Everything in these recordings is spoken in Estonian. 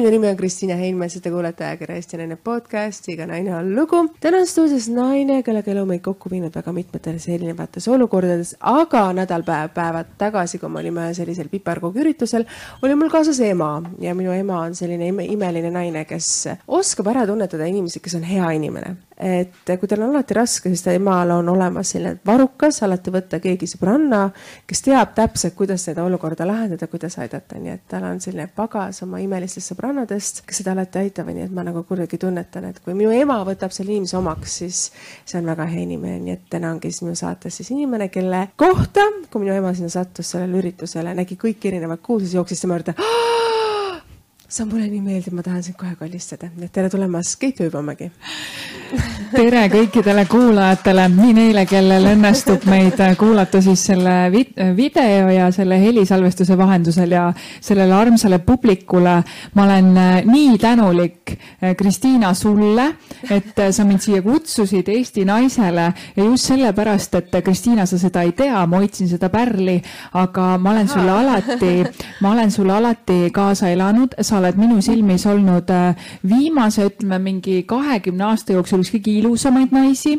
minu nimi on Kristiina Heinmets ja te kuulete ajakirja Eesti Naine podcasti Iga naine on lugu. täna on stuudios naine, kellega elu meid kokku viinud väga mitmetes erinevates olukordades, aga nädal päev, päevad tagasi, kui me olime sellisel piparkoogüritusel, oli mul kaasas ema. Ja minu ema on selline ime, imeline naine, kes oskab ära tunnetada inimesi, kes on hea inimene. Et kui tal on alati raske, siis temal on olemas selline varukas, alati võtta keegi sõbranna, kes teab täpselt, kuidas seda olukorda lahendada, kuidas aidata, nii et tal on selline pagas oma imelistest sõbrannadest, kes seda alati aitavad, nii et ma nagu kuidagi tunnetan, et kui minu ema võtab selle inimese omaks, siis see on väga hea inimene, nii et täna ongi siis minu saates siis inimene, kelle kohta, kui minu ema sinna sattus sellele üritusele, nägi kõiki erinevaid kuulsusi, jooksis tema juurde sa mulle nii meeldib, ma tahan sind kohe kallistada, nii et tere tulemast, Keit Ööbamägi tere kõikidele kuulajatele, nii neile, kellel õnnestub meid kuulata siis selle video ja selle helisalvestuse vahendusel ja sellele armsale publikule. ma olen äh, nii tänulik, äh, Kristiina, sulle, et äh, sa mind siia kutsusid Eesti naisele. Ja just sellepärast, et Kristiina, sa seda ei tea, ma hoidsin seda pärli, aga ma olen sulle alati, ma olen sulle alati kaasa elanud, sa oled minu silmis olnud viimase, ütleme mingi kahekümne aasta jooksul üks kõige ilusamaid naisi.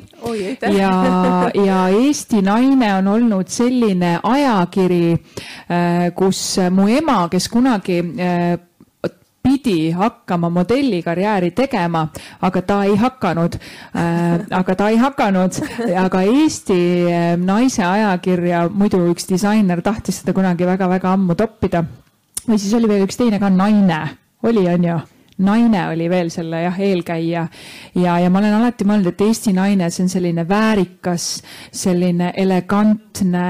ja, ja Eesti Naine on olnud selline ajakiri, äh, kus mu ema, kes kunagi äh, pidi hakkama modellikarjääri tegema, aga ta ei hakanud äh,, aga ta ei hakanud, aga Eesti naise ajakirja, muidu üks disainer tahtis seda kunagi väga-väga ammu toppida. Või siis oli veel üks teine ka, Naine, oli, on ju naine oli veel selle jah, eelkäija. Ja, ja ma olen alati mõelnud, et Eesti naine, see on selline väärikas, selline elegantne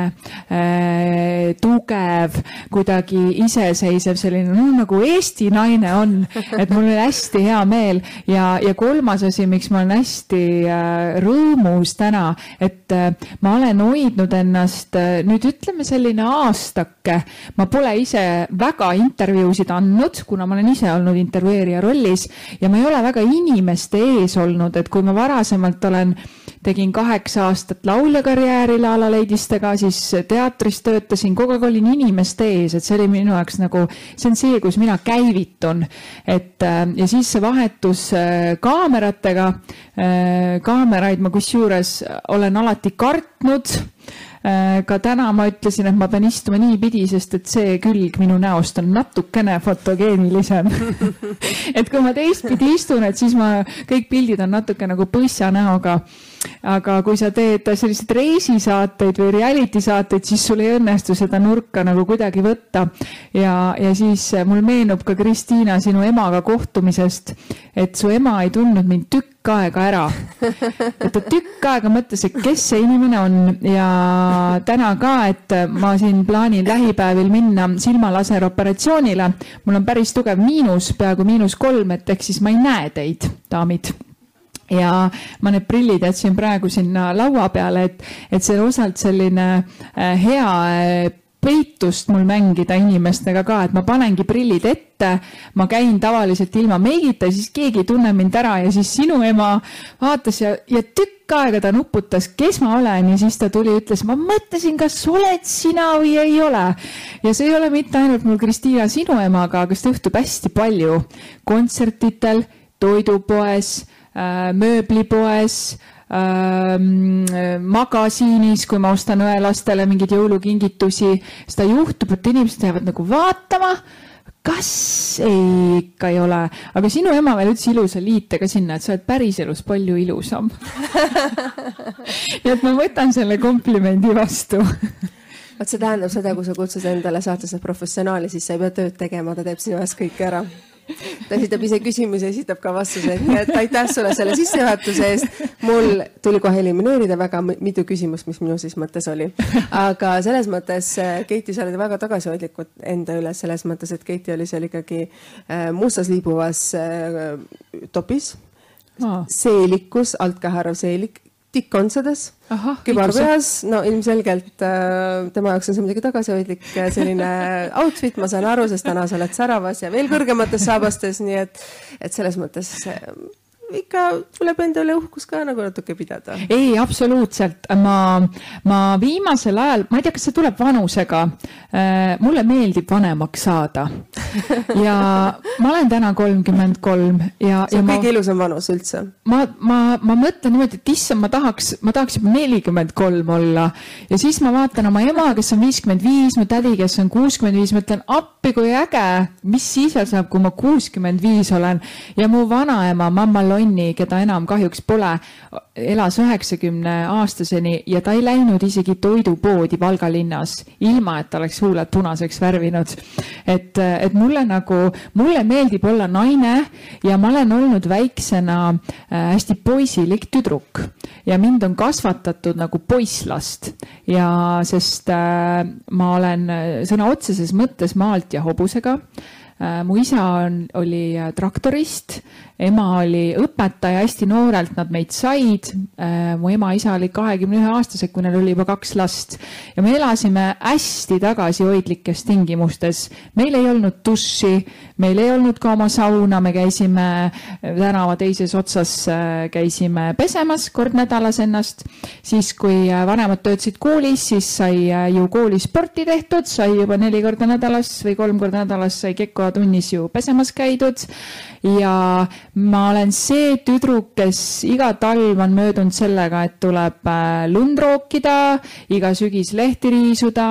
äh,, tugev, kuidagi iseseisev, selline no, nagu Eesti naine on, et mul oli hästi hea meel. Ja, ja kolmas asi, miks ma olen hästi äh, rõõmus täna, et äh, ma olen hoidnud ennast äh, nüüd ütleme selline aastake, ma pole ise väga intervjuusid andnud, kuna ma olen ise olnud intervjueerija rollis ja ma ei ole väga inimeste ees olnud, et kui ma varasemalt olen, tegin kaheksa aastat lauljakarjääri La La Lady'stega, siis teatris töötasin, kogu aeg olin inimeste ees, et see oli minu jaoks nagu, see on see, kus mina käivitun. et äh, ja siis see vahetus äh, kaameratega, äh, kaameraid ma kusjuures olen alati kartnud ka täna ma ütlesin, et ma pean istuma niipidi, sest et see külg minu näost on natukene fotogeenilisem. Et kui ma teistpidi istun, et siis ma, kõik pildid on natuke nagu põssa näoga aga kui sa teed selliseid reisisaateid või reality saateid, siis sul ei õnnestu seda nurka nagu kuidagi võtta. ja, ja siis mul meenub ka Kristiina sinu emaga kohtumisest, et su ema ei tundnud mind tükk aega ära. et ta tükk aega mõtles, et kes see inimene on ja täna ka, et ma siin plaanin lähipäevil minna silmalaseroperatsioonile. mul on päris tugev miinus, peaaegu miinus kolm, et ehk siis ma ei näe teid, daamid ja ma need prillid jätsin praegu sinna laua peale, et, et see osalt selline äh, hea äh, peitust mul mängida inimestega ka, et ma panengi prillid ette, ma käin tavaliselt ilma meigita, siis keegi ei tunne mind ära ja siis sinu ema vaatas ja, ja tükk aega ta nuputas, kes ma olen ja siis ta tuli, ütles, ma mõtlesin, kas oled sina või ei ole. ja see ei ole mitte ainult mul, Kristiina, sinu emaga, aga seda juhtub hästi palju kontsertidel, toidupoes mööblipoes, ähm, magasiinis, kui ma ostan õelastele mingeid jõulukingitusi, seda juhtub, et inimesed jäävad nagu vaatama, kas ei, ikka ei ole, aga sinu ema veel ütles ilusa liite ka sinna, et sa oled päriselus palju ilusam. Nii et ma võtan selle komplimendi vastu. Vot see tähendab seda, kui sa kutsud endale saatesse professionaali, siis sa ei pea tööd tegema, ta teeb sinu eest kõike ära ta esitab ise küsimusi, esitab ka vastuseid, nii et aitäh sulle selle sissejuhatuse eest. mul tuli kohe elimineerida väga mitu küsimust, mis minu siis mõttes oli. aga selles mõttes, äh, Keiti, sa oled väga tagasihoidlik enda üle selles mõttes, et Keiti oli seal ikkagi äh, mustas liibuvas äh, topis seelikus, alt ka haarav seelik tikkontsades, kübar peas, no ilmselgelt äh, tema jaoks on see muidugi tagasihoidlik äh, selline outfit, ma saan aru, sest täna sa oled säravas ja veel kõrgemates saabastes, nii et, et selles mõttes äh, ikka tuleb endale uhkus ka nagu natuke pidada. ei, absoluutselt, ma, ma viimasel ajal, ma ei tea, kas see tuleb vanusega. Äh, mulle meeldib vanemaks saada ja ma olen täna kolmkümmend kolm ja. see on kõige ma, ilusam vanus üldse. ma, ma, ma mõtlen niimoodi, et issand, ma tahaks, ma tahaks juba nelikümmend kolm olla ja siis ma vaatan oma ema, kes on viiskümmend viis, mu tädi, kes on kuuskümmend viis, mõtlen appi, kui äge, mis siis saab, kui ma kuuskümmend viis olen ja mu vanaema, mamma Lonni, keda enam kahjuks pole, elas üheksakümne aastaseni ja ta ei läinud isegi toidupoodi Valga linnas, ilma et oleks huuled punaseks värvinud. et, et mulle nagu, mulle meeldib olla naine ja ma olen olnud väiksena äh, hästi poisilik tüdruk. Ja mind on kasvatatud nagu poisslast ja sest äh, ma olen äh, sõna otseses mõttes maalt ja hobusega mu isa on, oli äh, traktorist ema oli õpetaja, hästi noorelt nad meid said. Äh, mu ema-isa olid kahekümne ühe aastased, kui neil oli juba kaks last ja me elasime hästi tagasihoidlikes tingimustes. meil ei olnud duši, meil ei olnud ka oma sauna, me käisime tänava teises otsas, äh, käisime pesemas kord nädalas ennast. siis, kui äh, vanemad töötasid koolis, siis sai ju koolis sporti tehtud, sai juba neli korda nädalas või kolm korda nädalas sai Kekkoa tunnis ju pesemas käidud. Ja ma olen see tüdruk, kes iga talv on möödunud sellega, et tuleb äh, lund rookida, iga sügis lehti riisuda,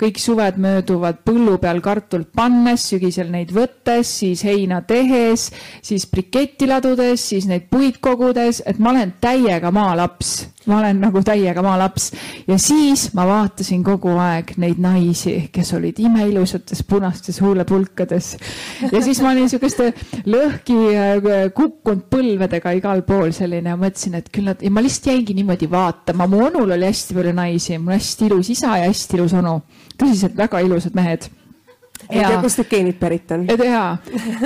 kõik suved mööduvad põllu peal kartulit pannes, sügisel neid võttes, siis heina tehes, siis briketti ladudes, siis neid puid kogudes, et ma olen täiega maalaps. Ma olen nagu täiega maalaps. Ja siis ma vaatasin kogu aeg neid naisi, kes olid imeilusates punastes huulepulkades. Ja siis ma olin sihukeste lõhki äh, kukkunud põlvedega igal pool selline ja mõtlesin, et küll nad ja ma lihtsalt jäingi niimoodi vaatama, mu onul oli hästi palju naisi, mul hästi ilus isa ja hästi ilus onu, tõsiselt väga ilusad mehed ei tea, kust need geenid pärit on. ja,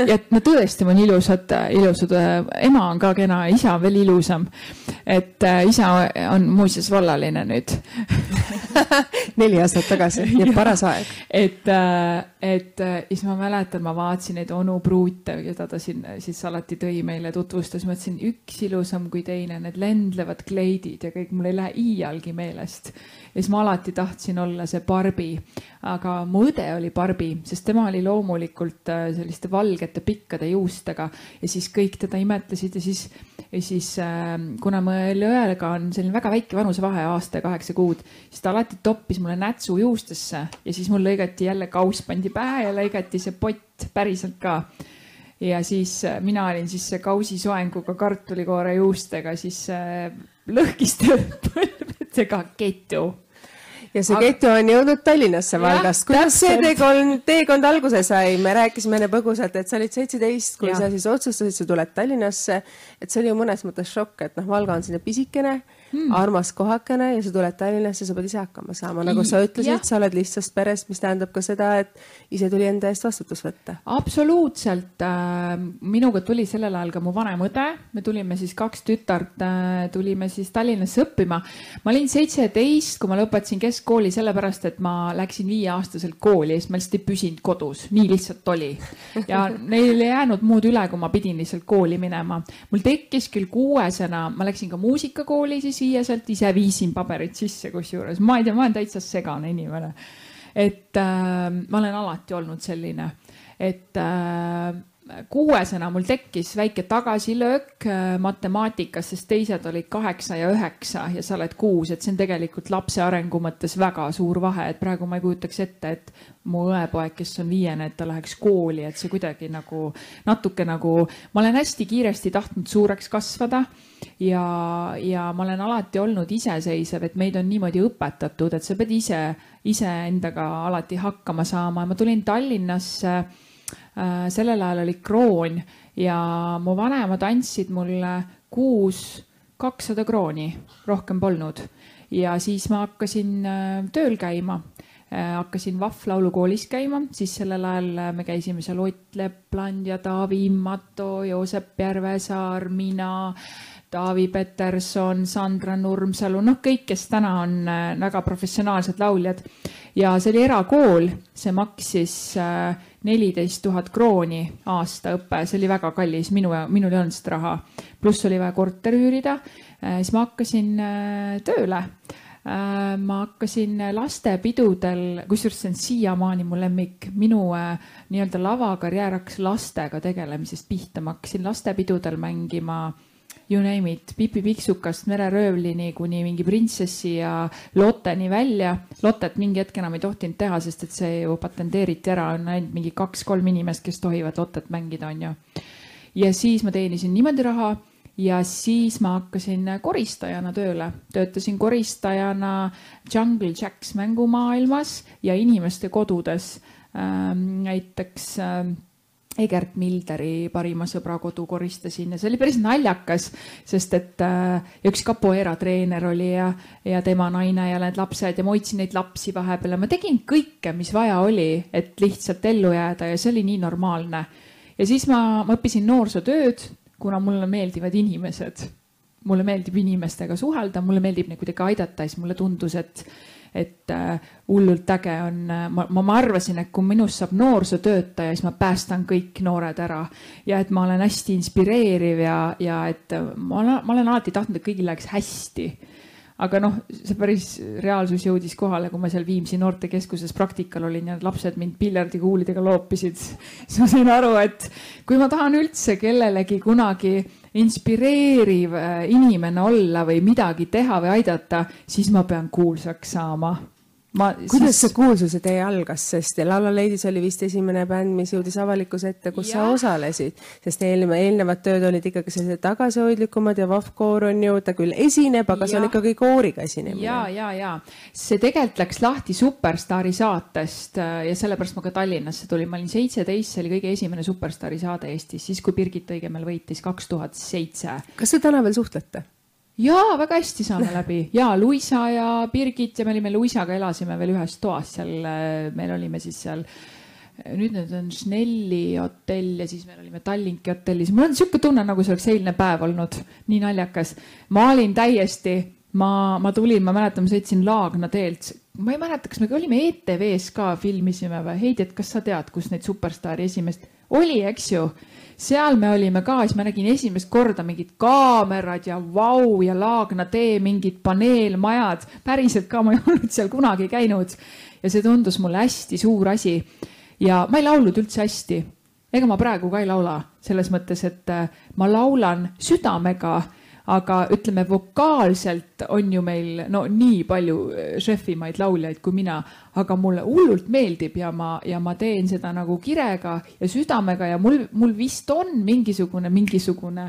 ja et no tõesti on ilusad, ilusad, ema on ka kena, isa on veel ilusam. et äh, isa on muuseas vallaline nüüd. Neli aastat tagasi, nii et paras aeg. et, äh, et äh, siis ma mäletan, ma vaatasin neid onu pruute, keda ta siin siis alati tõi meile, tutvustas, mõtlesin üks ilusam kui teine, need lendlevad kleidid ja kõik, mul ei lähe iialgi meelest siis ma alati tahtsin olla see Barbi, aga mu õde oli Barbi, sest tema oli loomulikult äh, selliste valgete pikkade juustega ja siis kõik teda imetlesid ja siis, ja siis äh, kuna meil õega on selline väga väike vanusevahe, aasta ja kaheksa kuud, siis ta alati toppis mulle nätsu juustesse ja siis mul lõigati jälle kauss pandi pähe ja lõigati see pott päriselt ka. Ja siis äh, mina olin siis see kausisoenguga kartulikoore juustega siis äh, lõhkiste põlvedega ketu ja see Aga... geto on jõudnud Tallinnasse Valgast. kuidas see teekond, teekond alguse sai? me rääkisime enne põgusalt, et sa olid seitseteist, kui ja. sa siis otsustasid, sa tuled Tallinnasse. et see oli ju mõnes mõttes šokk, et noh, Valga on selline pisikene hmm. armas kohakene ja sa tuled Tallinnasse, sa pead ise hakkama saama, nagu sa ütlesid, sa oled lihtsast perest, mis tähendab ka seda, et ise tuli enda eest vastutus võtta. absoluutselt äh,. minuga tuli sellel ajal ka mu vanem õde, me tulime siis kaks tütart äh,, tulime siis Tallinnasse õppima. ma olin seitseteist, kui ma lõpetasin keskkooli, sellepärast et ma läksin viieaastaselt kooli, sest ma lihtsalt ei püsinud kodus, nii lihtsalt oli. ja neil ei jäänud muud üle, kui ma pidin lihtsalt kooli minema. mul tekkis küll kuuesena, ma läksin ka muusikakooli siis siia sealt, ise viisin paberid sisse, kusjuures ma ei tea, ma olen täitsa segane inimene. et äh, ma olen alati olnud selline, et äh, kuuesena mul tekkis väike tagasilöök äh, matemaatikas, sest teised olid kaheksa ja üheksa ja sa oled kuus, et see on tegelikult lapse arengu mõttes väga suur vahe, et praegu ma ei kujutaks ette, et mu õepoeg, kes on viiene, et ta läheks kooli, et see kuidagi nagu natuke nagu, ma olen hästi kiiresti tahtnud suureks kasvada ja, ja ma olen alati olnud iseseisev, et meid on niimoodi õpetatud, et sa pead ise, iseendaga alati hakkama saama. Ja ma tulin Tallinnasse sellel ajal oli kroon ja mu vanemad andsid mulle kuus kakssada krooni, rohkem polnud. ja siis ma hakkasin äh, tööl käima. Äh, hakkasin Vahv laulukoolis käima, siis sellel ajal me käisime seal Ott Lepland ja Taavi Immato, Joosep Järvesaar, mina, Taavi Peterson, Sandra Nurmsalu, noh, kõik, kes täna on väga professionaalsed lauljad. Ja see oli erakool, see maksis neliteist tuhat krooni aasta õpe, see oli väga kallis, minu, minul ei olnud seda raha. pluss oli vaja korter üürida, siis ma hakkasin tööle Äh, ma hakkasin lastepidudel, kusjuures see on siiamaani mu lemmik, minu äh, nii-öelda lavakarjäär hakkas lastega tegelemisest pihta, ma hakkasin lastepidudel mängima you name it, Pipi Piksukast mereröövlini kuni mingi printsessi ja Lotteni välja. Lottet mingi hetk enam ei tohtinud teha, sest et see ju patenteeriti ära, on ainult mingi kaks-kolm inimest, kes tohivad Lottet mängida, on ju. ja siis ma teenisin niimoodi raha ja siis ma hakkasin koristajana tööle, töötasin koristajana Jungle Jacks mängumaailmas ja inimeste kodudes ähm,. näiteks äh, Egert Milderi parima sõbra kodu koristasin ja see oli päris naljakas, sest et äh, üks capoeira treener oli ja, ja tema naine ja need lapsed ja ma hoidsin neid lapsi vahepeal ja ma tegin kõike, mis vaja oli, et lihtsalt ellu jääda ja see oli nii normaalne. ja siis ma, ma õppisin noorsootööd kuna mulle meeldivad inimesed, mulle meeldib inimestega suhelda, mulle meeldib neid kuidagi aidata, siis mulle tundus, et, et äh, hullult äge on, äh, ma, ma, ma arvasin, et kui minust saab noorsootöötaja, siis ma päästan kõik noored ära. Ja et ma olen hästi inspireeriv ja, ja et ma olen, ma olen alati tahtnud, et kõigil läheks hästi aga noh, see päris reaalsus jõudis kohale, kui ma seal Viimsi noortekeskuses praktikal olin ja lapsed mind piljardikuulidega loopisid. siis ma sain aru, et kui ma tahan üldse kellelegi kunagi inspireeriv äh, inimene olla või midagi teha või aidata, siis ma pean kuulsaks saama ma, kuidas siis... see kuulsuse tee algas, sest Lala Ladies oli vist esimene bänd, mis jõudis avalikkuse ette, kus ja. sa osalesid, sest eelnev, eelnevad tööd olid ikkagi sellised tagasihoidlikumad ja Vahvkoor on ju, ta küll esineb, aga ja. see on ikkagi kooriga esinemine. ja, ja, ja see tegelikult läks lahti Superstaari saatest äh, ja sellepärast ma ka Tallinnasse tulin, ma olin seitseteist, see oli kõige esimene Superstaari saade Eestis, siis kui Birgit Õigemäel võitis kaks tuhat seitse. kas te täna veel suhtlete? Jaa, väga hästi saame läbi ja Luisa ja Birgit ja me olime Luisaga elasime veel ühes toas seal, äh, meil olime siis seal nüüd need on Schnelli hotell ja siis meil olime Tallinki hotellis. mul on niisugune tunne, nagu see oleks eilne päev olnud, nii naljakas. ma olin täiesti, ma, ma tulin, ma mäletan, ma sõitsin Laagna teelt. ma ei mäleta, kas me olime ETV-s ka filmisime või? Heidi, et kas sa tead, kus neid superstaari esimest oli, eks ju seal me olime ka, siis ma nägin esimest korda mingid kaamerad ja vau ja Laagna tee, mingid paneelmajad. päriselt ka, ma ei olnud seal kunagi käinud. ja see tundus mulle hästi suur asi. ja ma ei laulnud üldse hästi. ega ma praegu ka ei laula, selles mõttes, et äh, ma laulan südamega aga ütleme, vokaalselt on ju meil no nii palju äh, šefimaid lauljaid kui mina, aga mulle hullult meeldib ja ma, ja ma teen seda nagu kirega ja südamega ja mul, mul vist on mingisugune, mingisugune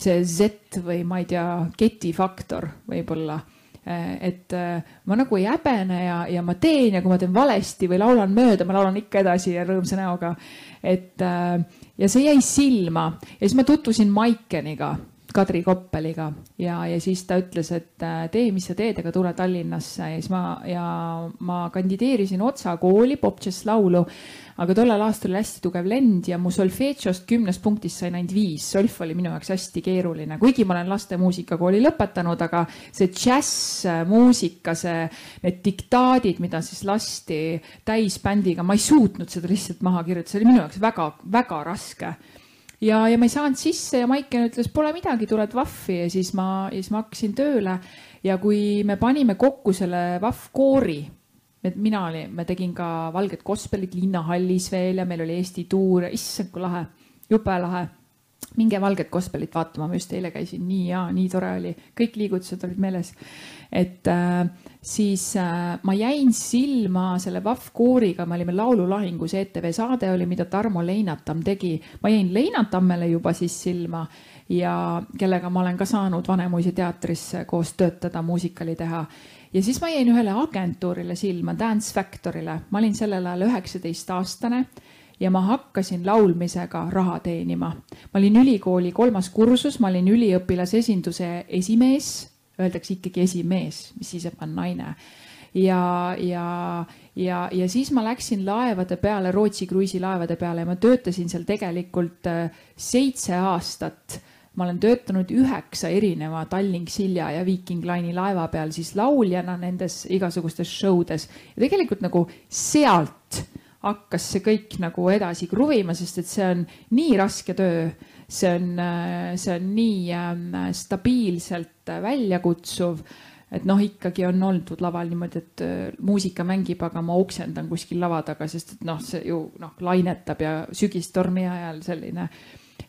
see Z või ma ei tea, ketifaktor võib-olla. Äh, et äh, ma nagu ei häbene ja, ja ma teen ja kui ma teen valesti või laulan mööda, ma laulan ikka edasi ja rõõmsa näoga. et ja see jäi silma. Ja siis ma tutvusin Maikeniga Kadri Koppeliga. Ja, ja siis ta ütles, et äh, tee, mis sa teed, aga tule Tallinnasse. Ja siis ma ja ma kandideerisin Otsa kooli Popjazz laulu. aga tollel aastal oli hästi tugev lend ja mu solfedžost kümnest punktist sain ainult viis, solf oli minu jaoks hästi keeruline, kuigi ma olen laste muusikakooli lõpetanud, aga see džässmuusika, see, need diktaadid, mida siis lasti täisbändiga, ma ei suutnud seda lihtsalt maha kirjutada, see oli minu jaoks väga-väga raske ja, ja ma ei saanud sisse ja Maiken ütles, pole midagi, tuled VAF-i ja siis ma, ja siis ma hakkasin tööle. ja kui me panime kokku selle VAF koori, et mina olin, ma tegin ka valget gospelit linnahallis veel ja meil oli Eesti tuur, issand kui lahe, jube lahe minge Valget Gospelit vaatama, ma just eile käisin, nii hea, nii tore oli, kõik liigutused olid meeles. et äh, siis äh, ma jäin silma selle Vahv kooriga, me olime Laululahingus, ETV saade oli, mida Tarmo Leinatamm tegi. ma jäin Leinatammele juba siis silma ja kellega ma olen ka saanud Vanemuise teatris koos töötada, muusikali teha ja siis ma jäin ühele agentuurile silma, Dance Factory'le, ma olin sellel ajal üheksateistaastane ja ma hakkasin laulmisega raha teenima. ma olin ülikooli kolmas kursus, ma olin üliõpilasesinduse esimees, öeldakse ikkagi esimees, mis siis, et ma olen naine. Ja, ja, ja, ja siis ma läksin laevade peale, Rootsi kruiisilaevade peale ja ma töötasin seal tegelikult äh, seitse aastat. Ma olen töötanud üheksa erineva Tallink Silja ja Viking Line'i laeva peal siis lauljana nendes igasugustes show des ja tegelikult nagu sealt hakkas see kõik nagu edasi kruvima, sest et see on nii raske töö, see on, see on nii äh, stabiilselt väljakutsuv et noh, ikkagi on oldud laval niimoodi, et äh, muusika mängib, aga ma oksendan kuskil lava taga, sest et noh, see ju noh, lainetab ja sügistormi ajal selline.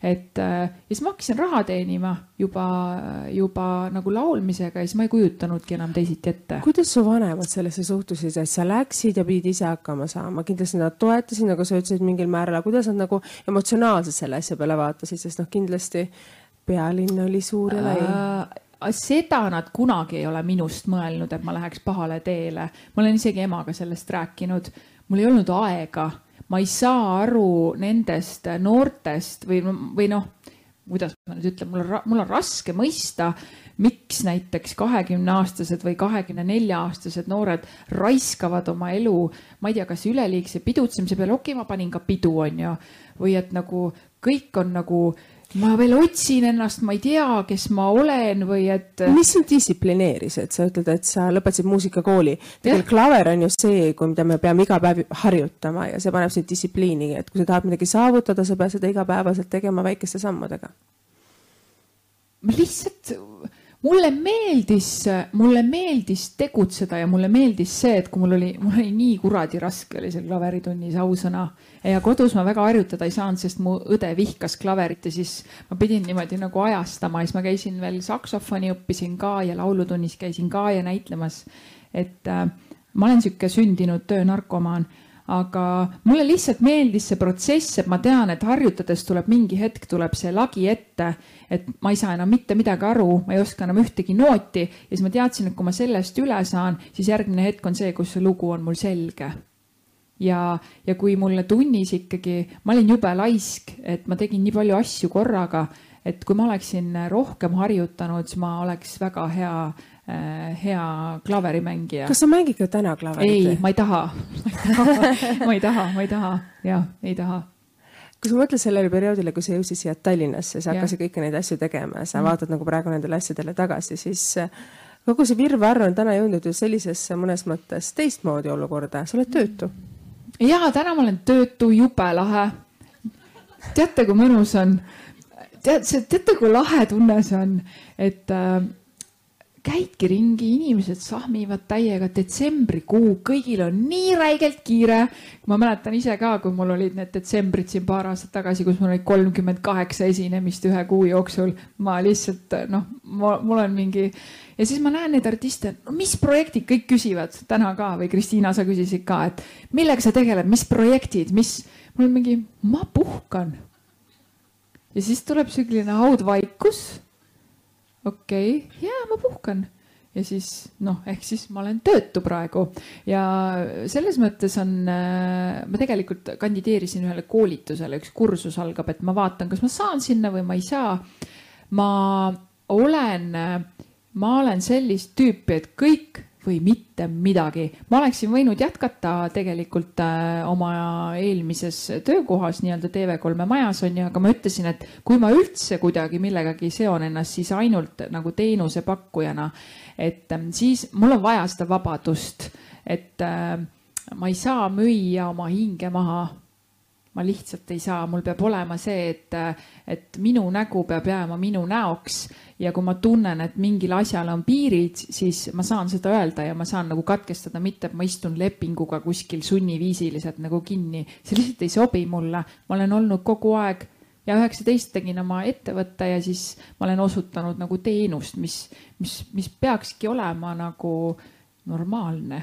Et äh, ja siis ma hakkasin raha teenima juba, juba nagu laulmisega ja siis ma ei kujutanudki enam teisiti ette. kuidas su vanemad sellesse suhtusid, et sa läksid ja pidid ise hakkama saama, kindlasti nad toetasid, nagu sa ütlesid mingil määral, aga kuidas nad nagu emotsionaalselt selle asja peale vaatasid, sest noh, kindlasti pealinn oli suur ja lai äh, seda nad kunagi ei ole minust mõelnud, et ma läheks pahale teele. ma olen isegi emaga sellest rääkinud. mul ei olnud aega, ma ei saa aru nendest noortest või, või noh, kuidas ma nüüd ütlen, mul on, mul on raske mõista, miks näiteks kahekümneaastased või kahekümne nelja aastased noored raiskavad oma elu, ma ei tea, kas üleliigse pidutsemise peale, okei okay,, ma panin ka pidu, onju, või et nagu kõik on nagu ma veel otsin ennast, ma ei tea, kes ma olen või et. mis sind distsiplineeris, et sa ütled, et sa lõpetasid muusikakooli. tegelikult klaver on ju see, mida me peame iga päev harjutama ja see paneb sind distsipliini, et kui sa tahad midagi saavutada, sa pead seda igapäevaselt tegema väikeste sammudega. ma lihtsalt mulle meeldis, mulle meeldis tegutseda ja mulle meeldis see, et kui mul oli, mul oli nii kuradi raske oli seal klaveritunnis, ausõna. Ja kodus ma väga harjutada ei saanud, sest mu õde vihkas klaverit ja siis ma pidin niimoodi nagu ajastama. Ja siis ma käisin veel saksofoni õppisin ka ja laulutunnis käisin ka ja näitlemas. et äh, ma olen sihuke sündinud töönarkomaan aga mulle lihtsalt meeldis see protsess, et ma tean, et harjutades tuleb mingi hetk, tuleb see lagi ette, et ma ei saa enam mitte midagi aru, ma ei oska enam ühtegi nooti. Ja siis ma teadsin, et kui ma sellest üle saan, siis järgmine hetk on see, kus see lugu on mul selge ja, ja kui mulle tunnis ikkagi, ma olin jube laisk, et ma tegin nii palju asju korraga, et kui ma oleksin rohkem harjutanud, siis ma oleks väga hea Äh, hea klaverimängija. kas sa mängid ka täna klaverit? ei, ma ei taha ma ei taha, ma ei taha, jah, ei taha kui sa mõtled sellele perioodile, kui sa jõudsid siia Tallinnasse, sa hakkasid kõiki neid asju tegema ja sa mm. vaatad nagu praegu nendele asjadele tagasi, siis äh, kogu see virvarr on täna jõudnud ju sellisesse mõnes mõttes teistmoodi olukorda, sa oled töötu. Ja täna ma olen töötu, jube lahe. teate, kui mõnus on? tead, teate, kui lahe tunne see on, et äh, käidki ringi, inimesed sahmivad täiega, detsembrikuu, kõigil on nii räigelt kiire. ma mäletan ise ka, kui mul olid need detsembrid siin paar aastat tagasi, kus mul oli kolmkümmend kaheksa esinemist ühe kuu jooksul. ma lihtsalt noh, mul on mingi ja siis ma näen neid artiste, no mis projektid kõik küsivad täna ka või Kristiina, sa küsisid ka, et millega sa tegeled, mis projektid, mis, mul on mingi, ma puhkan. ja siis tuleb selline haudvaikus okei okay., jaa, ma puhkan ja siis noh, ehk siis ma olen töötu praegu ja selles mõttes on, äh, ma tegelikult kandideerisin ühele koolitusele, üks kursus algab, et ma vaatan, kas ma saan sinna või ma ei saa. ma olen, ma olen sellist tüüpi, et kõik või mitte midagi. ma oleksin võinud jätkata tegelikult äh, oma eelmises töökohas nii-öelda TV3 majas on ju, aga ma ütlesin, et kui ma üldse kuidagi millegagi seon ennast, siis ainult nagu teenusepakkujana. et ähm, siis mul on vaja seda vabadust, et äh, ma ei saa müüa oma hinge maha ma lihtsalt ei saa, mul peab olema see, et, et minu nägu peab jääma minu näoks ja kui ma tunnen, et mingil asjal on piirid, siis ma saan seda öelda ja ma saan nagu katkestada, mitte et ma istun lepinguga kuskil sunniviisiliselt nagu kinni. see lihtsalt ei sobi mulle, ma olen olnud kogu aeg ja üheksateist tegin oma ettevõtte ja siis ma olen osutanud nagu teenust, mis, mis, mis peakski olema nagu normaalne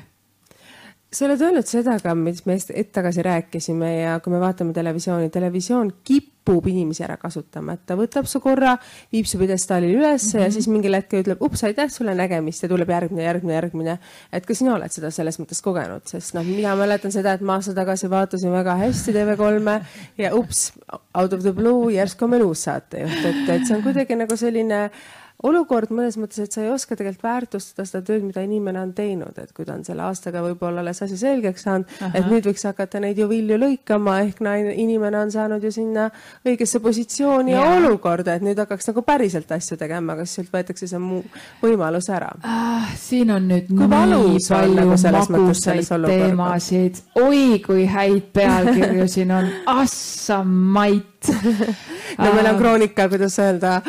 sa oled öelnud seda ka, mis me hetk tagasi rääkisime ja kui me vaatame televisiooni, televisioon kipub inimesi ära kasutama, et ta võtab su korra, viib su pjedestaalile ülesse mm -hmm. ja mhm. siis mingil hetkel ütleb, ups, aitäh sulle, nägemist ja tuleb järgmine, järgmine, järgmine. et ka sina oled seda selles mõttes kogenud, sest noh, mina mäletan seda, et ma aasta tagasi vaatasin väga hästi TV3-e ja ups, out of the blue järsku on meil uus saatejuht, et, et see on kuidagi nagu selline olukord mõnes mõttes, et sa ei oska tegelikult väärtustada seda tööd, mida inimene on teinud, et kui ta on selle aastaga võib-olla alles asja selgeks saanud, et nüüd võiks hakata neid ju vilju lõikama, ehk naine, inimene on saanud ju sinna õigesse positsiooni ja, ja olukorda, et nüüd hakkaks nagu päriselt asju tegema, kas sult võetakse see muu võimalus ära? Ah,? siin on nüüd kui nii palju nagu magusaid teemasid, oi kui häid pealkirju siin on, assamait no meil on kroonika, kuidas öelda,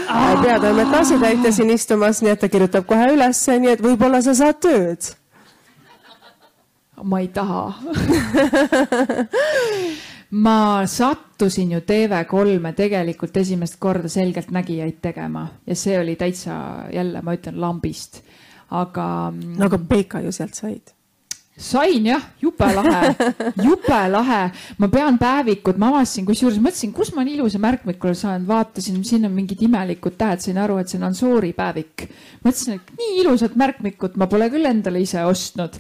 peatoimetaja asetäitja siin istumas, nii et ta kirjutab kohe ülesse, nii et võib-olla sa saad tööd. ma ei taha ma sattusin ju TV3-e tegelikult esimest korda selgeltnägijaid tegema ja see oli täitsa jälle, ma ütlen, lambist, aga. no aga Peika ju sealt said sain jah, jube lahe, jube lahe. ma pean päevikut, ma avastasin, kusjuures mõtlesin, kus ma nii ilusa märkmikule saan, vaatasin, siin on mingid imelikud tähed, sain aru, et see on Ansoori päevik. mõtlesin, et nii ilusat märkmikut ma pole küll endale ise ostnud.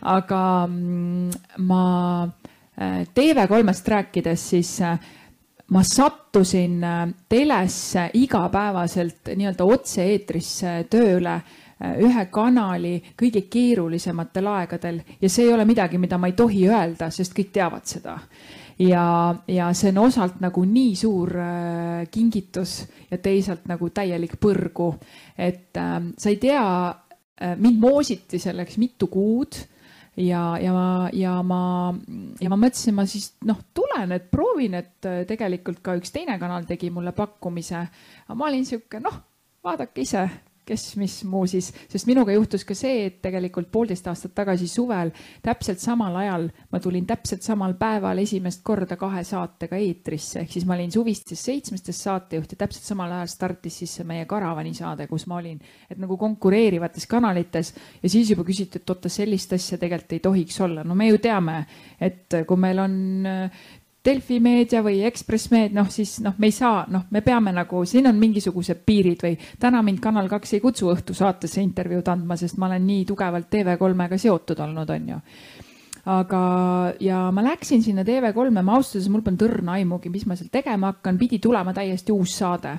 aga mm, ma äh, TV3-st rääkides, siis äh, ma sattusin äh, telesse igapäevaselt nii-öelda otse-eetrisse tööle ühe kanali kõige keerulisematel aegadel ja see ei ole midagi, mida ma ei tohi öelda, sest kõik teavad seda. ja, ja see on osalt nagu nii suur äh, kingitus ja teisalt nagu täielik põrgu, et äh, sa ei tea äh,, mind moositi selleks mitu kuud ja, ja ma, ja ma, ja ma mõtlesin, ma siis noh, tulen, et proovin, et äh, tegelikult ka üks teine kanal tegi mulle pakkumise. aga ma olin sihuke, noh, vaadake ise, kes mis muu siis, sest minuga juhtus ka see, et tegelikult poolteist aastat tagasi suvel täpselt samal ajal ma tulin täpselt samal päeval esimest korda kahe saatega eetrisse, ehk siis ma olin suvistes seitsmestes saatejuht ja täpselt samal ajal startis siis see meie karavani saade, kus ma olin, et nagu konkureerivates kanalites. Ja siis juba küsiti, et oota, sellist asja tegelikult ei tohiks olla, no me ju teame, et kui meil on Delfi meedia või Ekspress meedia, noh siis noh, me ei saa, noh, me peame nagu, siin on mingisugused piirid või täna mind Kanal kaks ei kutsu õhtusaatesse intervjuud andma, sest ma olen nii tugevalt TV3-ga seotud olnud, on ju. aga, ja ma läksin sinna TV3-e, ma ausalt öeldes, mul polnud õrna aimugi, mis ma seal tegema hakkan, pidi tulema täiesti uus saade,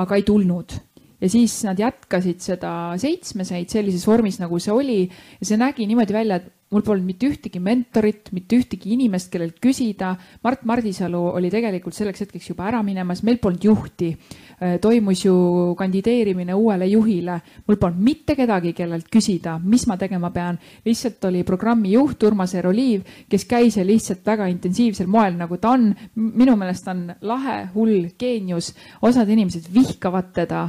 aga ei tulnud ja siis nad jätkasid seda seitsmeseid sellises vormis, nagu see oli ja see nägi niimoodi välja, et mul polnud mitte ühtegi mentorit, mitte ühtegi inimest, kellelt küsida. Mart Mardisalu oli tegelikult selleks hetkeks juba ära minemas, meil polnud juhti. Äh, toimus ju kandideerimine uuele juhile, mul polnud mitte kedagi, kellelt küsida, mis ma tegema pean. lihtsalt oli programmi juht Urmas Eroliiv, kes käis ja lihtsalt väga intensiivsel moel, nagu ta on. minu meelest on lahe, hull, geenius, osad inimesed vihkavad teda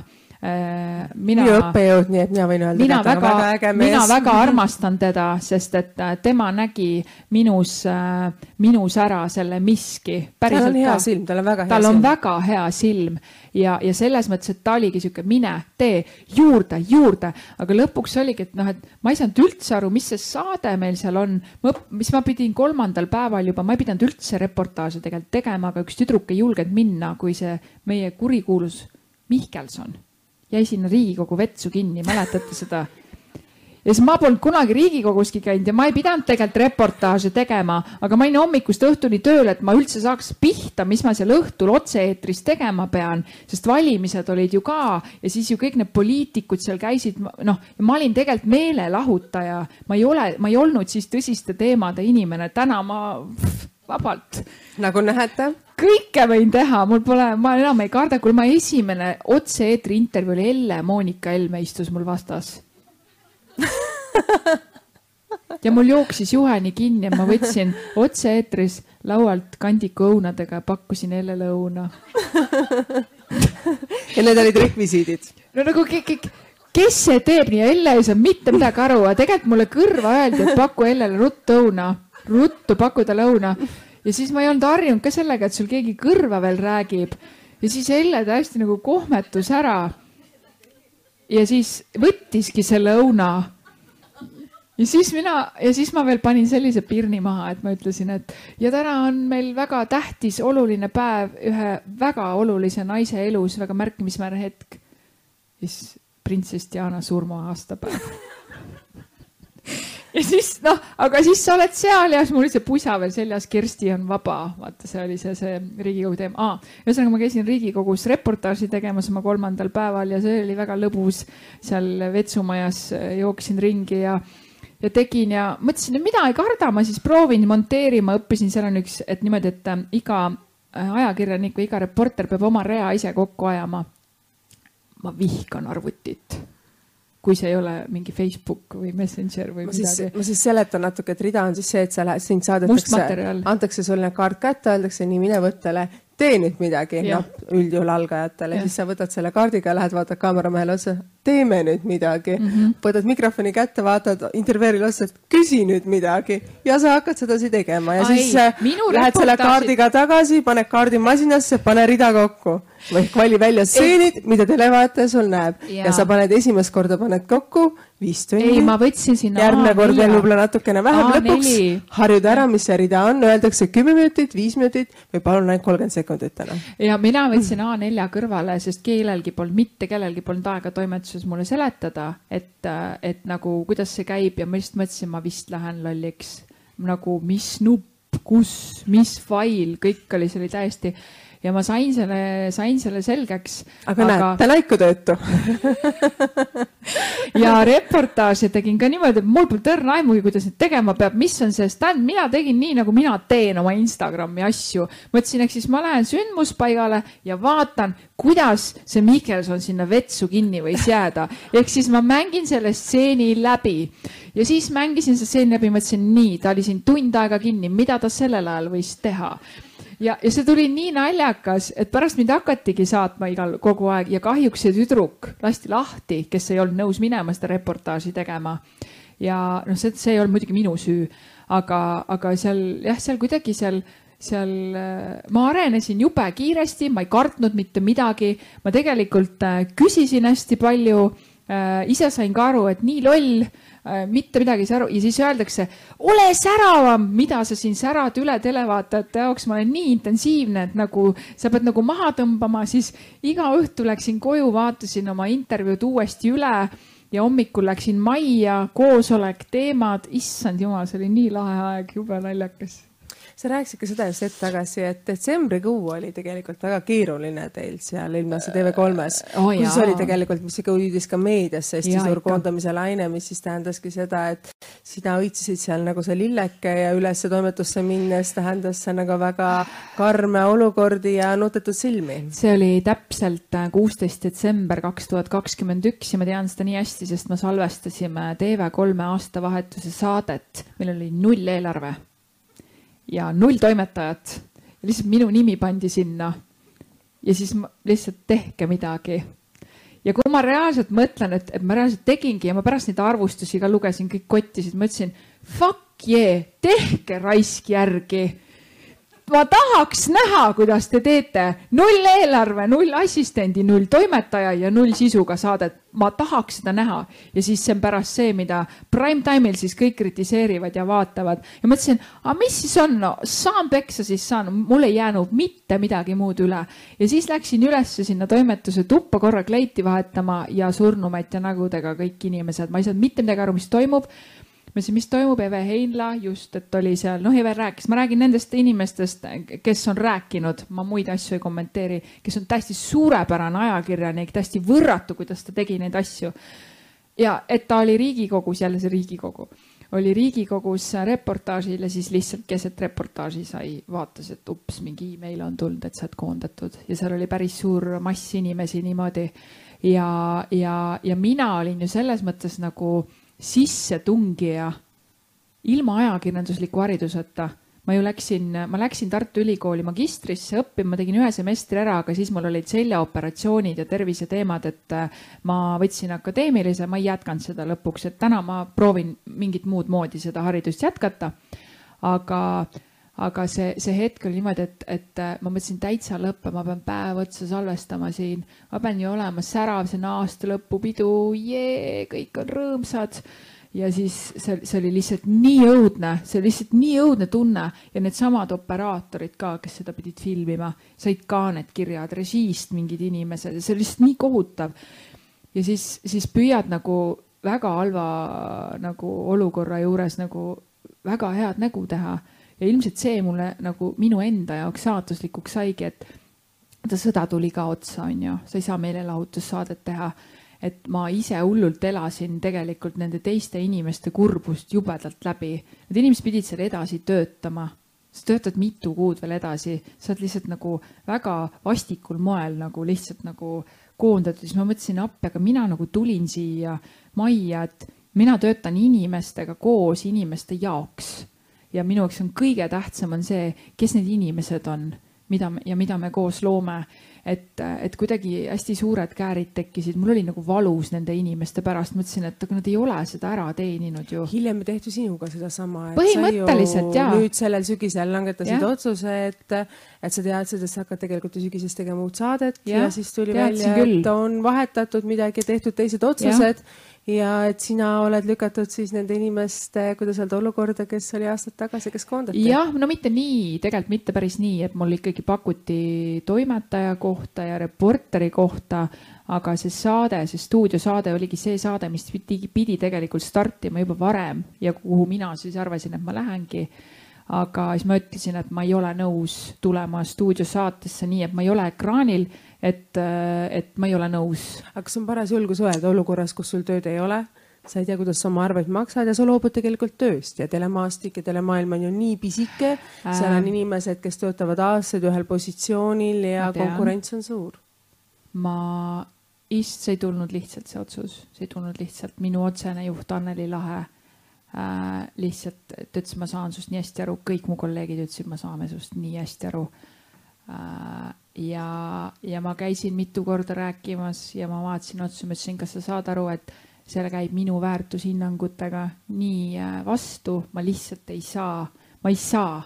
mina. nii õppejõud, nii et mina võin öelda. mina väga, väga, mina väga armastan teda, sest et äh, tema nägi minus, äh, minus ära selle miski. tal on hea ka. silm, tal on väga hea tal silm. tal on väga hea silm ja, ja selles mõttes, et ta oligi sihuke, mine, tee juurde, juurde, aga lõpuks oligi, et noh, et ma ei saanud üldse aru, mis see saade meil seal on, mis ma pidin kolmandal päeval juba, ma ei pidanud üldse reportaaži tegelikult tegema, aga üks tüdruk ei julgenud minna, kui see meie kurikuulus Mihkelson jäi sinna Riigikogu vetsu kinni, mäletate seda? ja siis ma polnud kunagi Riigikoguski käinud ja ma ei pidanud tegelikult reportaaže tegema, aga ma olin hommikust õhtuni tööl, et ma üldse saaks pihta, mis ma seal õhtul otse-eetris tegema pean, sest valimised olid ju ka ja siis ju kõik need poliitikud seal käisid, noh, ma olin tegelikult meelelahutaja, ma ei ole, ma ei olnud siis tõsiste teemade inimene, täna ma pff, vabalt. nagu näete. Kõike võin teha, mul pole, ma enam ei karda, kui ma esimene otse-eetri intervjuu oli Elle-Moonika Helme istus mul vastas. Ja mul jooksis juheni kinni ja ma võtsin otse-eetris laualt kandiku õunadega ja pakkusin Hellele õuna. Ja need olid rekvisiidid? no nagu kõik, kes see teeb nii, Elle ei saa mitte midagi aru, aga tegelikult mulle kõrva öeldi, et paku Hellele ruttu õuna, ruttu paku talle õuna ja siis ma ei olnud harjunud ka sellega, et sul keegi kõrva veel räägib ja siis Elle täiesti nagu kohmetus ära. ja siis võttiski selle õuna. ja siis mina ja siis ma veel panin sellise pirni maha, et ma ütlesin, et ja täna on meil väga tähtis, oluline päev ühe väga olulise naise elus, väga märkimisväärne hetk. siis printsess Diana surma aastapäev ja siis noh, aga siis sa oled seal ja siis mul oli see pusa veel seljas, Kersti on vaba, vaata, see oli see, see Riigikogu teema ah,. ühesõnaga, ma käisin Riigikogus reportaaži tegemas oma kolmandal päeval ja see oli väga lõbus. seal vetsumajas jooksin ringi ja ja tegin ja mõtlesin, et mida ei karda, ma siis proovin monteerima, õppisin, seal on üks, et niimoodi, et äh, iga äh, ajakirjanik või iga reporter peab oma rea ise kokku ajama. ma vihkan arvutit kui see ei ole mingi Facebook või Messenger või ma midagi. ma siis seletan natuke, et rida on siis see, et sa lähed, sind saadetakse, antakse sulle kaart kätte, öeldakse nii, mine võttele, tee nüüd midagi, noh, üldjuhul algajatele, siis sa võtad selle kaardiga, lähed, vaatad kaameramehele otsa, teeme nüüd midagi mm. -hmm. võtad mikrofoni kätte, vaatad intervjueerile otsa, et küsi nüüd midagi ja sa hakkad sedasi tegema ja Ai, siis äh, lähed selle kaardiga tagasi, paned kaardi masinasse, pane rida kokku ehk vali välja stseenid, mida televaataja sul näeb ja. ja sa paned esimest korda paned kokku viis tundi. ei, ma võtsin sinna järgmine A4. kord veel võib-olla natukene vähem, lõpuks harjud ära, mis see rida on, öeldakse kümme minutit, viis minutit või palun ainult kolmkümmend sekundit täna. ja mina võtsin A4 kõrvale, sest kellelgi polnud, mitte kellelgi polnud aega toimetuses mulle seletada, et, et nagu kuidas see käib ja ma lihtsalt mõtlesin, ma vist lähen lolliks. nagu mis nupp, kus, mis fail, kõik oli, see oli täiesti ja ma sain selle, sain selle selgeks. aga, näed, täna ikka töötu ja reportaaži tegin ka niimoodi, et mul polnud õrna aimugi, kuidas neid tegema peab, mis on see stand, mina tegin nii, nagu mina teen oma Instagrami asju. mõtlesin, ehk siis ma lähen sündmuspaigale ja vaatan, kuidas see Mihkelson sinna vetsu kinni võis jääda. ehk siis ma mängin selle stseeni läbi ja siis mängisin selle stseeni läbi, mõtlesin nii, ta oli siin tund aega kinni, mida ta sellel ajal võis teha ja, ja see tuli nii naljakas, et pärast mind hakatigi saatma igal, kogu aeg ja kahjuks see tüdruk lasti lahti, kes ei olnud nõus minema seda reportaaži tegema. ja noh, see, see ei olnud muidugi minu süü, aga, aga seal jah, seal kuidagi seal seal ma arenesin jube kiiresti, ma ei kartnud mitte midagi, ma tegelikult äh, küsisin hästi palju äh,. ise sain ka aru, et nii loll Äh, mitte midagi ei saa aru. Ja siis öeldakse, ole säravam, mida sa siin särad üle televaatajate jaoks, ma olen nii intensiivne, et nagu sa pead nagu maha tõmbama, siis iga õhtu läksin koju, vaatasin oma intervjuud uuesti üle ja hommikul läksin majja, koosolek, teemad, issand jumal, see oli nii lahe aeg, jube naljakas sa rääkisid ka seda just hetk tagasi, et detsembrikuu oli tegelikult väga keeruline teil seal ilmnes TV3-s oh,, kus oli tegelikult, mis ikka jõudis ka meediasse hästi suur koondamise laine, mis siis tähendaski seda, et sina õitsisid seal nagu see lilleke ja ülesse toimetusse minnes tähendas see nagu väga karme olukordi ja nutetud silmi. see oli täpselt kuusteist detsember kaks tuhat kakskümmend üks ja ma tean seda nii hästi, sest me salvestasime TV3 aastavahetuse saadet, meil oli null eelarve ja null toimetajat. lihtsalt minu nimi pandi sinna. ja siis ma, lihtsalt tehke midagi. ja kui ma reaalselt mõtlen, et, et ma reaalselt tegingi ja ma pärast neid arvustusi ka lugesin, kõik kottisid, ma ütlesin fuck yeah, tehke raisk järgi ma tahaks näha, kuidas te teete null eelarve, null assistendi, null toimetaja ja null sisuga saadet. ma tahaks seda näha. Ja siis see on pärast see, mida prime time'il siis kõik kritiseerivad ja vaatavad. Ja mõtlesin, aga mis siis on, no saan peksa, siis saan, mul ei jäänud mitte midagi muud üle. Ja siis läksin ülesse sinna toimetuse tuppa korra kleiti vahetama ja surnumaid ja nägudega kõik inimesed, ma ei saanud mitte midagi aru, mis toimub ma ütlesin, mis toimub, Eve Heinla just, et oli seal, noh, Eve rääkis, ma räägin nendest inimestest, kes on rääkinud, ma muid asju ei kommenteeri, kes on täiesti suurepärane ajakirjanik, täiesti võrratu, kuidas ta tegi neid asju. ja et ta oli Riigikogus, jälle see Riigikogu, oli Riigikogus reportaažil ja siis lihtsalt keset reportaaži sai, vaatas, et ups, mingi email on tulnud, et sa oled koondatud ja seal oli päris suur mass inimesi niimoodi. ja, ja, ja mina olin ju selles mõttes nagu sissetungija ilma ajakirjandusliku hariduseta. ma ju läksin, ma läksin Tartu Ülikooli magistrisse õppima, ma tegin ühe semestri ära, aga siis mul olid seljaoperatsioonid ja terviseteemad, et äh, ma võtsin akadeemilise, ma ei jätkanud seda lõpuks, et täna ma proovin mingit muud moodi seda haridust jätkata. aga aga see, see hetk oli niimoodi, et, et äh, ma mõtlesin täitsa lõppe, ma pean päev otsa salvestama siin, ma pean ju olema särav, see on aastalõpupidu, jee, kõik on rõõmsad. ja siis see, see oli lihtsalt nii õudne, see oli lihtsalt nii õudne tunne ja needsamad operaatorid ka, kes seda pidid filmima, said ka need kirjad režiist mingid inimesed ja see oli lihtsalt nii kohutav. ja siis, siis püüad nagu väga halva nagu olukorra juures nagu väga head nägu teha. Ja ilmselt see mulle nagu minu enda jaoks saatuslikuks saigi, et vaata sõda tuli ka otsa, onju, sa ei saa meelelahutussaadet teha. Et ma ise hullult elasin tegelikult nende teiste inimeste kurbust jubedalt läbi. Need inimesed pidid seal edasi töötama. Sa töötad mitu kuud veel edasi, sa oled lihtsalt nagu väga vastikul moel nagu lihtsalt nagu koondatud, siis ma mõtlesin appi, aga mina nagu tulin siia majja, et mina töötan inimestega koos, inimeste jaoks. Ja minu jaoks on kõige tähtsam on see, kes need inimesed on, mida me ja mida me koos loome et, et kuidagi hästi suured käärid tekkisid, mul oli nagu valus nende inimeste pärast, mõtlesin, et aga nad ei ole seda ära teeninud ju. hiljem tehti sinuga sedasama. põhimõtteliselt jaa. nüüd sellel sügisel langetasid ja. otsuse, et, et sa teadsid, et sa hakkad tegelikult ju sügises tegema uut saadet ja, ja siis tuli välja, et on vahetatud midagi, tehtud teised otsused ja ja et sina oled lükatud siis nende inimeste, kuidas öelda, olukorda, kes oli aastad tagasi, kes koondati? jah, no mitte nii, tegelikult mitte päris nii, et mul ikkagi pakuti toimetaja kohta ja reporteri kohta, aga see saade, see stuudiosaade oligi see saade, mis pidi, pidi tegelikult startima juba varem ja kuhu mina siis arvasin, et ma lähengi aga siis ma ütlesin, et ma ei ole nõus tulema stuudiosaatesse nii, et ma ei ole ekraanil et, äh, et ma ei ole nõus. aga kas on paras julgus öelda olukorras, kus sul tööd ei ole? sa ei tea, kuidas sa oma arveid maksad ja sa loobud tegelikult tööst ja telemaastik ja telemaailm on ju nii pisike äh,. seal on inimesed, kes töötavad aastaid ühel positsioonil ja konkurents on suur. ma, ist, see ei tulnud lihtsalt see otsus, see ei tulnud lihtsalt minu otsene juht Anneli Lahe äh, lihtsalt, ta ütles, ma saan sust nii hästi aru, kõik mu kolleegid ütlesid, ma saame sust nii hästi aru äh, ja, ja ma käisin mitu korda rääkimas ja ma vaatasin otsa, ma ütlesin, kas sa saad aru, et see käib minu väärtushinnangutega nii äh, vastu, ma lihtsalt ei saa, ma ei saa.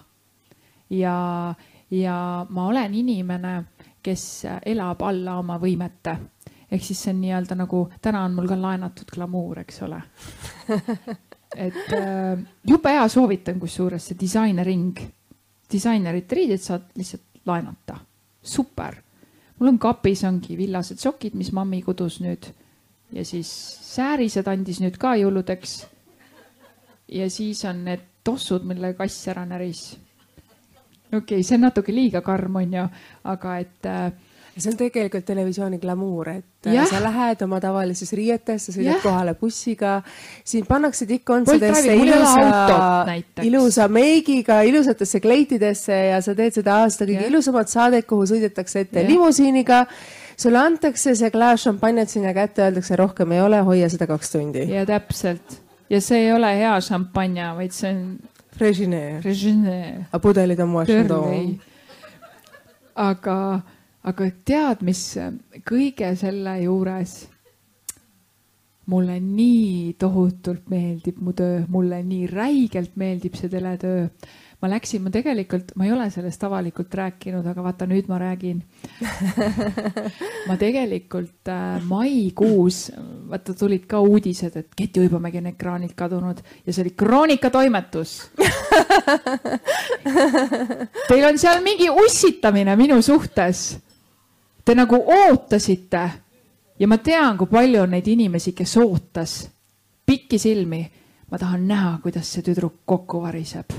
ja, ja ma olen inimene, kes elab alla oma võimete. ehk siis see on nii-öelda nagu, täna on mul ka laenatud glamuur, eks ole et äh, jube hea, soovitan kusjuures see disainering, disainerite riided saad lihtsalt laenata super. mul on kapis ongi villased sokid, mis mammi kudus nüüd ja siis säärised andis nüüd ka jõuludeks. ja siis on need tossud, mille kass ära näris. okei okay,, see on natuke liiga karm, onju, aga et äh, see on tegelikult televisiooni glamuur, et äh, ja. sa lähed oma tavalises riietes, sa sõidad ja. kohale bussiga, sind pannakse tikkontsadesse ilusa, ilusa meigiga, ilusatesse kleitidesse ja sa teed seda aasta kõige ilusamat saadet, kuhu sõidetakse ette ja. limusiiniga sulle antakse see klaas šampanjat sinna kätte, öeldakse rohkem ei ole, hoia seda kaks tundi. ja täpselt ja see ei ole hea šampanja, vaid see on. Regine. Regine. aga pudelid on Washington. aga aga tead, mis kõige selle juures mulle nii tohutult meeldib mu töö, mulle nii räigelt meeldib see teletöö. ma läksin, ma tegelikult, ma ei ole sellest avalikult rääkinud, aga vaata nüüd ma räägin. Ma tegelikult äh, maikuus, vaata tulid ka uudised, et Keti Uibomägi on ekraanilt kadunud ja see oli Kroonika toimetus. Teil on seal mingi ussitamine minu suhtes Te nagu ootasite ja ma tean, kui palju on neid inimesi, kes ootas pikisilmi. ma tahan näha, kuidas see tüdruk kokku variseb.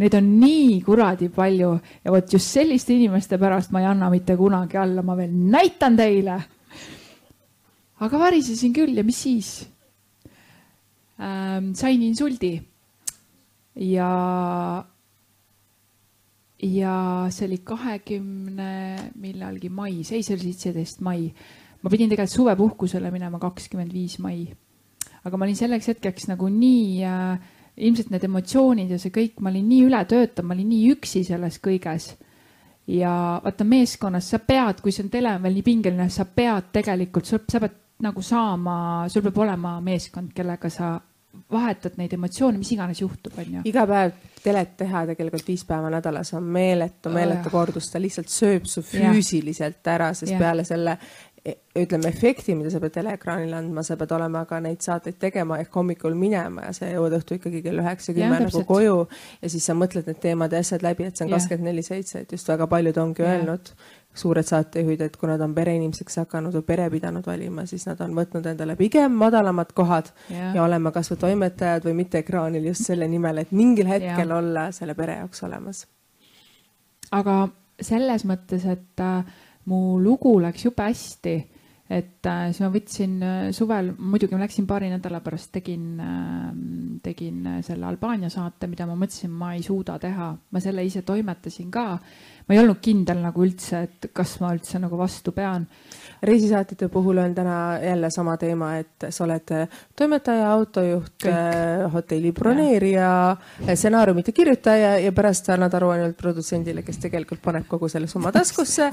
Neid on nii kuradi palju ja vot just selliste inimeste pärast ma ei anna mitte kunagi alla, ma veel näitan teile. aga varisesin küll ja mis siis ähm,? sain insuldi ja ja see oli kahekümne millalgi mais, ei, see oli seitseteist mai. ma pidin tegelikult suvepuhkusele minema kakskümmend viis mai. aga ma olin selleks hetkeks nagu nii äh,, ilmselt need emotsioonid ja see kõik, ma olin nii ületöötav, ma olin nii üksi selles kõiges. ja vaata meeskonnas sa pead, kui see on tele on veel nii pingeline, sa pead tegelikult, sa pead nagu saama, sul peab olema meeskond, kellega sa vahetad neid emotsioone, mis iganes juhtub, onju. iga päev telet teha tegelikult viis päeva nädalas on meeletu, meeletu oh, kordus, ta lihtsalt sööb su füüsiliselt ära, sest ja. peale selle e, ütleme, efekti, mida sa pead teleekraanile andma, sa pead olema ka neid saateid tegema ehk hommikul minema ja sa jõuad õhtu ikkagi kell üheksa, kümme nagu koju ja siis sa mõtled need teemad ja asjad läbi, et see on kakskümmend neli seitse, et just väga paljud ongi ja. öelnud, suured saatejuhid, et kui nad on pereinimeseks hakanud või pere pidanud valima, siis nad on võtnud endale pigem madalamad kohad ja, ja olema kasvõi toimetajad või mitte ekraanil just selle nimel, et mingil hetkel ja. olla selle pere jaoks olemas. aga selles mõttes, et äh, mu lugu läks jube hästi et äh, siis ma võtsin äh, suvel, muidugi ma läksin paari nädala pärast, tegin äh,, tegin selle Albaania saate, mida ma mõtlesin, ma ei suuda teha, ma selle ise toimetasin ka. Ma ei olnud kindel nagu üldse, et kas ma üldse nagu vastu pean. Reisisaatjate puhul on täna jälle sama teema, et sa oled toimetaja, autojuht, äh, hotelli broneerija, äh, stsenaariumite kirjutaja ja pärast annad aru ainult produtsendile, kes tegelikult paneb kogu selle summa taskusse.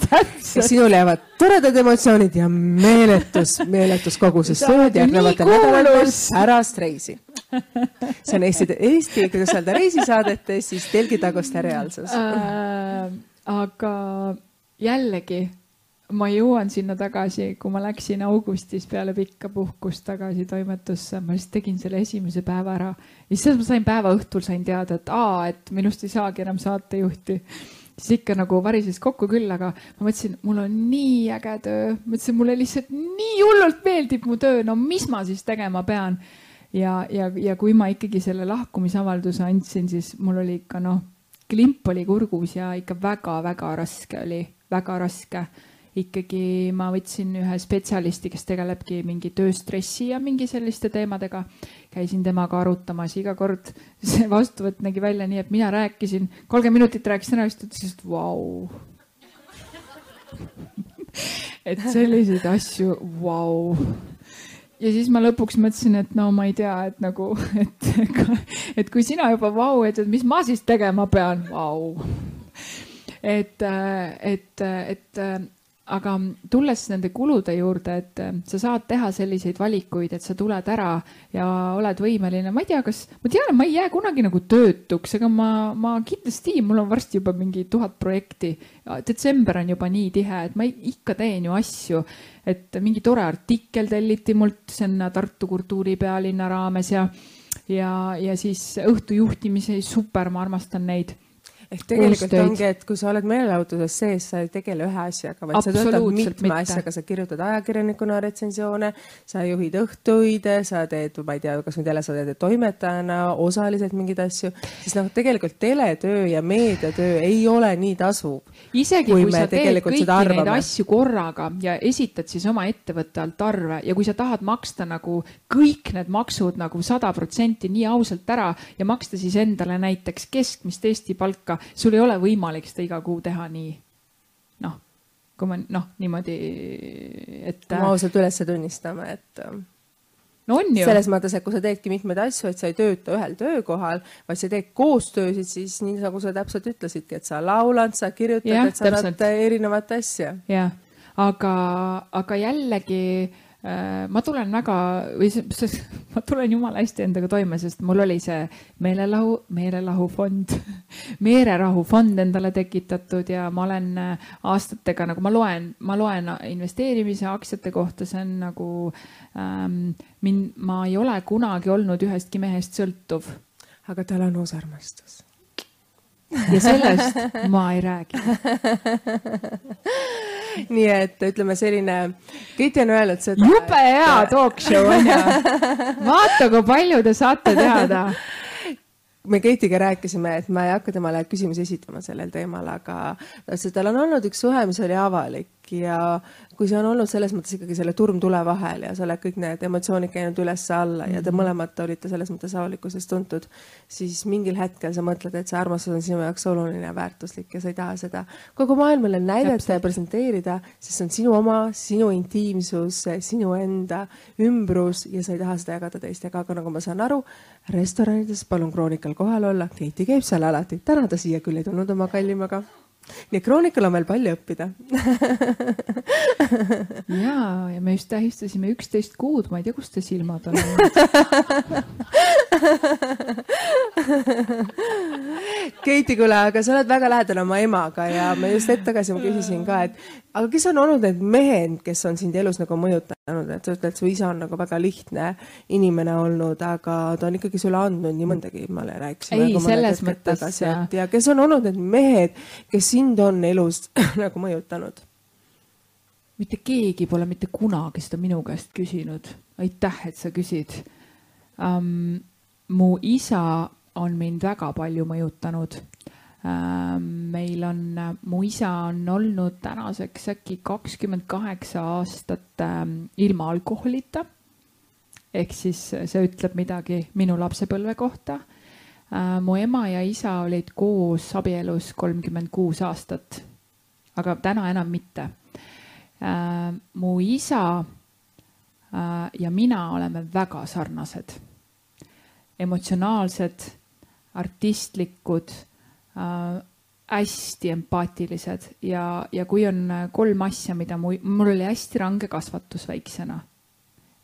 Ja sinul jäävad toredad emotsioonid ja meeletus, meeletus koguses tööd järgnevatel nädalatel pärast reisi. See on Eesti, Eesti, kuidas öelda, reisisaadete siis telgitaguste reaalsus. Äh,. Aga jällegi ma jõuan sinna tagasi, kui ma läksin augustis peale pikka puhkust tagasi toimetusse, ma lihtsalt tegin selle esimese päeva ära. ja siis ma sain päeva õhtul sain teada, et aa, et minust ei saagi enam saatejuhti. siis ikka nagu varises kokku küll, aga ma mõtlesin, mul on nii äge töö, mõtlesin, mulle lihtsalt nii hullult meeldib mu töö, no mis ma siis tegema pean. ja, ja, ja kui ma ikkagi selle lahkumisavalduse andsin, siis mul oli ikka noh, klimp oli kurgus ja ikka väga-väga raske oli, väga raske ikkagi ma võtsin ühe spetsialisti, kes tegelebki mingi tööstressi ja mingi selliste teemadega. käisin temaga arutamas, iga kord see vastuvõtt nägi välja nii, et mina rääkisin, kolmkümmend minutit rääkisin ära, siis ta ütles, et vau. et selliseid asju, vau ja siis ma lõpuks mõtlesin, et no ma ei tea, et nagu, et, et kui sina juba vau, et, et mis ma siis tegema pean, vau. et, et, et aga tulles nende kulude juurde, et äh, sa saad teha selliseid valikuid, et sa tuled ära ja oled võimeline, ma ei tea, kas, ma tean, ma ei jää kunagi nagu töötuks, ega ma, ma kindlasti, mul on varsti juba mingi tuhat projekti. detsember on juba nii tihe, et ma ikka teen ju asju, et mingi tore artikkel telliti mult sinna Tartu kultuuripealinna raames ja, ja, ja siis õhtu juhtimise, super, ma armastan neid ehk tegelikult Koostöid. ongi, et kui sa oled meelelahutuses sees, sa ei tegele ühe asjaga, vaid sa töötad mitme asjaga, sa kirjutad ajakirjanikuna retsensioone, sa juhid õhtuid, sa teed, ma ei tea, kas või telesaadet toimetajana osaliselt mingeid asju, siis noh, tegelikult teletöö ja meediatöö ei ole nii tasuv. isegi kui, kui sa teed kõiki neid asju korraga ja esitad siis oma ettevõtte alt arve ja kui sa tahad maksta nagu kõik need maksud nagu sada protsenti nii ausalt ära ja maksta siis endale näiteks keskmist Eesti palka, sul ei ole võimalik seda iga kuu teha nii, noh, kui ma noh, niimoodi, et. kui me ausalt üles tunnistame, et ähm, no on ju. selles mõttes, et kui sa teedki mitmeid asju, et sa ei tööta ühel töökohal, vaid sa teed koostöösid, siis nii nagu sa täpselt ütlesidki, et sa laulad, sa kirjutad, et sa annad erinevat asja. jah, aga, aga jällegi ma tulen väga, või see, ma tulen jumala hästi endaga toime, sest mul oli see meelelahu, meelelahufond meererahufond endale tekitatud ja ma olen äh, aastatega nagu ma loen, ma loen investeerimise aktsiate kohta, see on nagu ähm, mind, ma ei ole kunagi olnud ühestki mehest sõltuv. aga tal on uus armastus ja sellest ma ei räägi nii et ütleme selline, Kiti on öelnud seda. jube hea talk show on ju. vaata, kui palju te saate teada me Keitiga rääkisime, et ma ei hakka temale küsimusi esitama sellel teemal, aga tal on olnud üks suhe, mis oli avalik ja kui see on olnud selles mõttes ikkagi selle turmtule vahel ja sa oled kõik need emotsioonid käinud üles-alla ja te mhm. mõlemad olite selles mõttes avalikkuses tuntud, siis mingil hetkel sa mõtled, et see armastus on sinu jaoks oluline ja väärtuslik ja sa ei taha seda kogu maailmale näidata ja presenteerida, sest see on sinu oma, sinu intiimsus, sinu enda ümbrus ja sa ei taha seda jagada teistega, aga nagu ma saan aru, restoranides palun Kroonikal kohal olla, Keiti käib seal alati, täna ta siia küll ei tulnud oma kallimaga nii et Kroonikal on veel palju õppida. Ja, ja me just tähistasime üksteist kuud, ma ei tea, kust te silmad on olnud. Keiti, kuule, aga sa oled väga lähedal oma emaga ja ma just hetk tagasi ma küsisin ka, et aga kes on olnud need mehed, kes on sind elus nagu mõjutanud, et sa ütled, su isa on nagu väga lihtne inimene olnud, aga ta on ikkagi sulle andnud nii mõndagi, ma rääkisin. ei, selles mõttes. ja kes on olnud need mehed, kes sind on elus nagu mõjutanud? mitte keegi pole mitte kunagi seda minu käest küsinud. aitäh, et sa küsid um,. mu isa on mind väga palju mõjutanud. Meil on, mu isa on olnud tänaseks äkki kakskümmend kaheksa aastat um, ilma alkoholita. ehk siis see ütleb midagi minu lapsepõlve kohta uh,. mu ema ja isa olid koos abielus kolmkümmend kuus aastat, aga täna enam mitte mu isa ja mina oleme väga sarnased emotsionaalsed, artistlikud äh,, hästi empaatilised ja, ja kui on kolm asja, mida mu, mul oli hästi range kasvatus väiksena.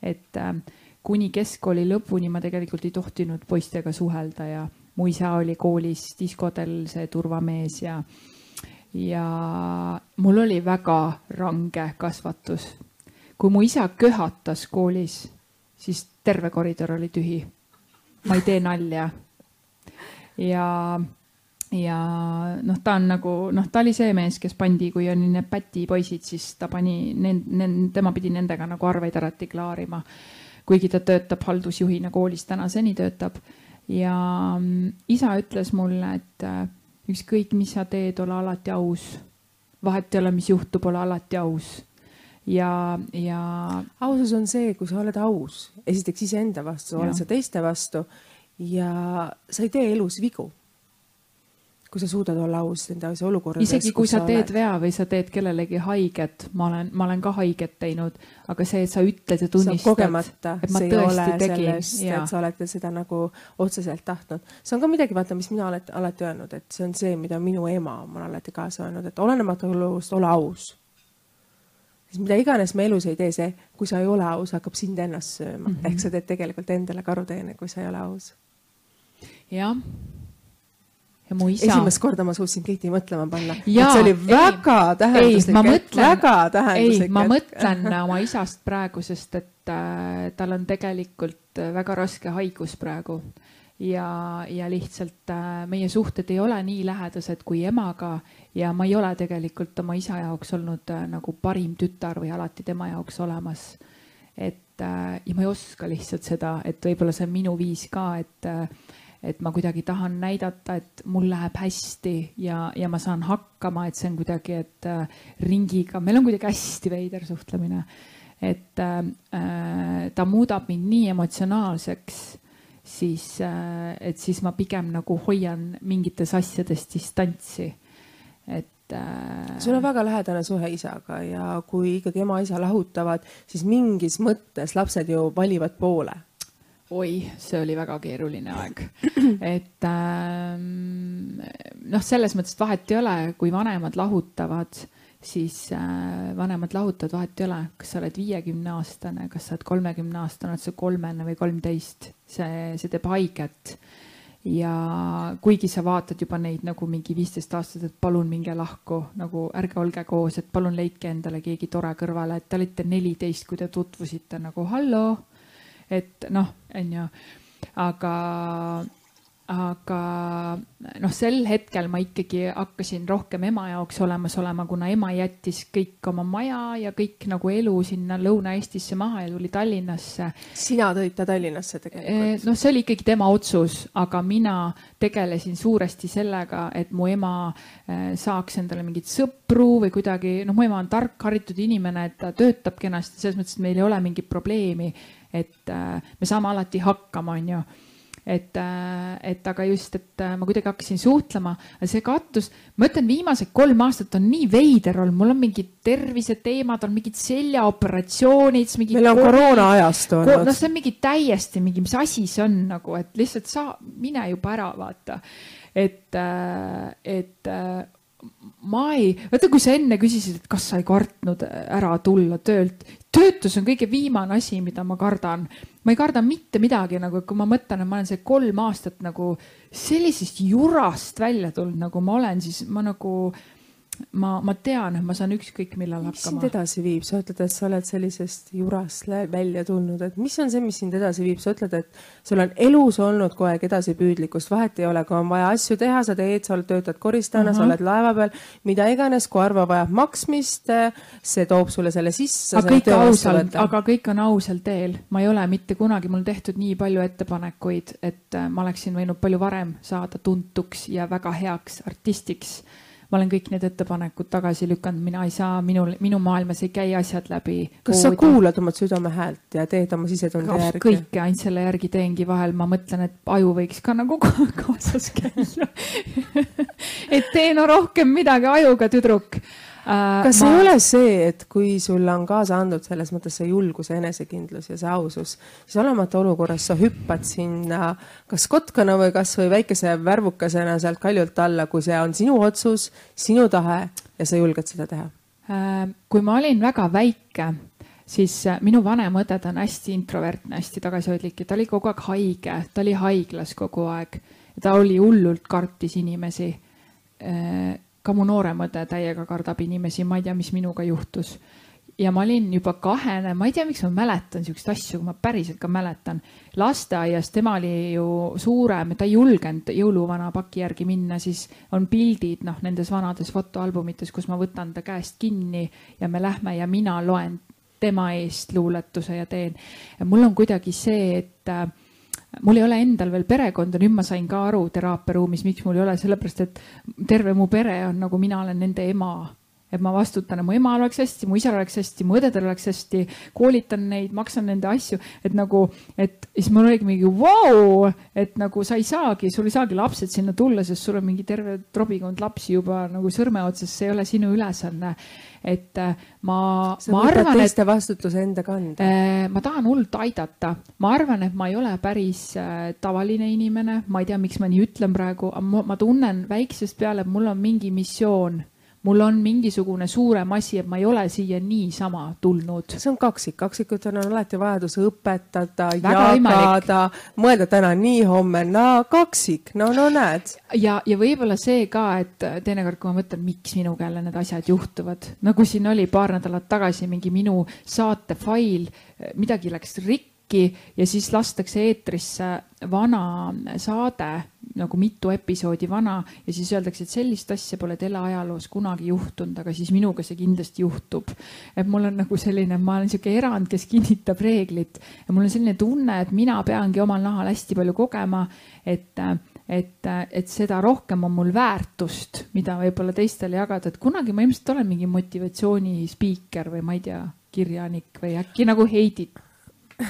et äh, kuni keskkooli lõpuni ma tegelikult ei tohtinud poistega suhelda ja mu isa oli koolis diskodel see turvamees ja, ja mul oli väga range kasvatus. kui mu isa köhatas koolis, siis terve koridor oli tühi ma ei tee nalja. ja, ja noh, ta on nagu noh, ta oli see mees, kes pandi, kui on need pätipoisid, siis ta pani nend-, nend-, tema pidi nendega nagu arveid alati klaarima. kuigi ta töötab haldusjuhina koolis, tänaseni töötab. ja mm, isa ütles mulle, et äh, ükskõik, mis sa teed, ole alati aus. vahet ei ole, mis juhtub, ole alati aus ja, ja. ausus on see, kui sa oled aus, esiteks iseenda vastu, oled sa teiste vastu ja sa ei tee elus vigu. Kui sa suudad olla aus nendes olukorrades. isegi kui sa teed oled. vea või sa teed kellelegi haiget, ma olen, ma olen ka haiget teinud, aga see, et sa ütled ja tunnistad. see ei ole tegin, sellest, et sa oled seda nagu otseselt tahtnud. see on ka midagi, vaata, mis mina olen alati öelnud, et see on see, mida minu ema on mulle alati kaasa öelnud, et olenemata olust, ole aus siis mida iganes me elus ei tee, see, kui sa ei ole aus, hakkab sind ennast sööma mm. -hmm. ehk sa teed tegelikult endale karuteene, kui sa ei ole aus. jah. Ja mu isa. esimest korda ma suutsin Keiti mõtlema panna. see oli väga ei, tähenduslik, väga tähenduslik. ei, ma mõtlen oma isast praegu, sest et äh, tal on tegelikult äh, väga raske haigus praegu ja, ja lihtsalt äh, meie suhted ei ole nii lähedased kui emaga ja ma ei ole tegelikult oma isa jaoks olnud äh, nagu parim tütar või alati tema jaoks olemas. et äh, ja ma ei oska lihtsalt seda, et võib-olla see on minu viis ka, et, äh, et ma kuidagi tahan näidata, et mul läheb hästi ja, ja ma saan hakkama, et see on kuidagi, et äh, ringiga, meil on kuidagi hästi veider suhtlemine. et äh, ta muudab mind nii emotsionaalseks siis, et siis ma pigem nagu hoian mingites asjades distantsi et äh.... sul on väga lähedane suhe isaga ja kui ikkagi ema-isa lahutavad, siis mingis mõttes lapsed ju valivad poole. Oi, see oli väga keeruline aeg. et ähm, noh, selles mõttes, et vahet ei ole, kui vanemad lahutavad, siis äh, vanemad lahutavad, vahet ei ole, kas sa oled viiekümne aastane, kas sa oled kolmekümne aastane, oled sa kolmene või kolmteist, see, see teeb haiget ja kuigi sa vaatad juba neid nagu mingi viisteist aastat, et palun minge lahku, nagu ärge olge koos, et palun leidke endale keegi tore kõrvale, et te olite neliteist, kui te tutvusite nagu halloo. Et noh, onju, aga aga noh, sel hetkel ma ikkagi hakkasin rohkem ema jaoks olemas olema, kuna ema jättis kõik oma maja ja kõik nagu elu sinna Lõuna-Eestisse maha ja tuli Tallinnasse. sina tõid ta Tallinnasse tegelikult? noh, see oli ikkagi tema otsus, aga mina tegelesin suuresti sellega, et mu ema eh, saaks endale mingeid sõpru või kuidagi, noh, mu ema on tark, haritud inimene, et ta töötab kenasti, selles mõttes, et meil ei ole mingit probleemi, et äh, me saame alati hakkama, onju et, äh, et aga just, et äh, ma kuidagi hakkasin suhtlema, see kattus, ma ütlen, viimased kolm aastat on nii veider olnud, mul on mingid terviseteemad, on mingid seljaoperatsioonid. meil on koroona ajast olnud. noh, see on mingi täiesti mingi, mis asi see on nagu, et lihtsalt sa mine juba ära, vaata. et, et ma ei, vaata, kui sa enne küsisid, et kas sa ei kartnud ära tulla töölt, töötus on kõige viimane asi, mida ma kardan. ma ei karda mitte midagi, nagu kui ma mõtlen, et ma olen see kolm aastat nagu sellisest jurast välja tulnud, nagu ma olen, siis ma nagu ma, ma tean, et ma saan ükskõik millal mis hakkama. sind edasi viib, sa ütled, et sa oled sellisest jurast välja tulnud, et mis on see, mis sind edasi viib, sa ütled, et sul on elus olnud kogu aeg edasipüüdlikkust, vahet ei ole, kui on vaja asju teha, sa teed, sa oled, töötad koristajana uh, -huh. sa oled laeva peal, mida iganes, kui arva vajab maksmist, see toob sulle selle sisse. aga kõik ausalt, aga kõik on ausal teel, ma ei ole mitte kunagi, mul tehtud nii palju ettepanekuid, et äh, ma oleksin võinud palju varem saada tuntuks ja väga heaks artistiks ma olen kõik need ettepanekud tagasi lükanud, mina ei saa, minul, minu maailmas ei käi asjad läbi. kas sa kuulad oma südame häält ja teed oma sisetunde järgi? kõike ainult selle järgi teengi, vahel ma mõtlen, et aju võiks ka nagu kaasas käia et tee no rohkem midagi ajuga, tüdruk kas ma... ei ole see, et kui sulle on kaasa andnud selles mõttes see julgus ja enesekindlus ja see ausus, siis olemata olukorras sa hüppad sinna kas kotkana või kasvõi väikese värvukesena sealt kaljult alla, kui see on sinu otsus, sinu tahe ja sa julged seda teha? Äh, kui ma olin väga väike, siis äh, minu vanem õde, ta on hästi introvertne, hästi tagasihoidlik ja ta oli kogu aeg haige, ta oli haiglas kogu aeg ja ta oli hullult kartis inimesi ka mu noorem õde täiega kardab inimesi, ma ei tea, mis minuga juhtus. ja ma olin juba kahene, ma ei tea, miks ma mäletan siukseid asju, ma päriselt ka mäletan. lasteaias tema oli ju suurem, ta ei julgenud jõuluvana paki järgi minna, siis on pildid noh, nendes vanades fotoalbumites, kus ma võtan ta käest kinni ja me lähme ja mina loen tema eest luuletuse ja teen. mul on kuidagi see, et äh, mul ei ole endal veel perekonda, nüüd ma sain ka aru teraapiaruumis, miks mul ei ole, sellepärast et terve mu pere on nagu mina olen nende ema et ma vastutan, et mu emal oleks hästi, mu isal oleks hästi, mu õdedel oleks hästi, koolitan neid, maksan nende asju, et nagu, et siis mul oligi mingi vau wow!, et nagu sa ei saagi, sul ei saagi lapsed sinna tulla, sest sul on mingi terve trobikond lapsi juba nagu sõrme otsas, see ei ole sinu ülesanne. et äh, ma, ma arvan, et. vastutuse enda kanda äh,. ma tahan hullult aidata, ma arvan, et ma ei ole päris äh, tavaline inimene, ma ei tea, miks ma nii ütlen praegu, ma, ma tunnen väiksest peale, et mul on mingi missioon mul on mingisugune suurem asi, et ma ei ole siia niisama tulnud. see on kaksik, kaksikutel on alati vajadus õpetada, jagada, mõelda täna nii, homme naa, kaksik, no, no näed. ja, ja võib-olla see ka, et teinekord, kui ma mõtlen, miks minuga jälle need asjad juhtuvad, nagu siin oli paar nädalat tagasi mingi minu saate fail, midagi läks rikki äkki ja siis lastakse eetrisse vana saade, nagu mitu episoodi vana ja siis öeldakse, et sellist asja pole teleajaloos kunagi juhtunud, aga siis minuga see kindlasti juhtub. et mul on nagu selline, ma olen sihuke erand, kes kinnitab reeglit ja mul on selline tunne, et mina peangi omal nahal hästi palju kogema, et et, et seda rohkem on mul väärtust, mida võib-olla teistele jagada, et kunagi ma ilmselt olen mingi motivatsiooni spiiker või ma ei tea, kirjanik või äkki nagu Heidit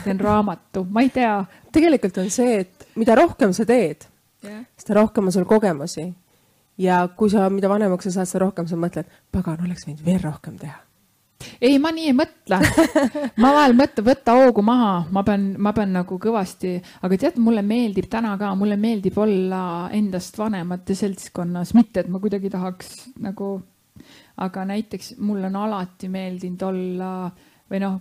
teen raamatu, ma ei tea. tegelikult on see, et mida rohkem sa teed yeah., seda rohkem on sul kogemusi. ja kui sa, mida vanemaks sa saad, seda rohkem sa mõtled, pagan, oleks võinud veel rohkem teha ei, ma nii ei mõtle. ma vahel mõtlen, võtta hoogu maha, ma pean, ma pean nagu kõvasti, aga tead, mulle meeldib täna ka, mulle meeldib olla endast vanemate seltskonnas, mitte et ma kuidagi tahaks nagu, aga näiteks mulle on alati meeldinud olla äh, või noh,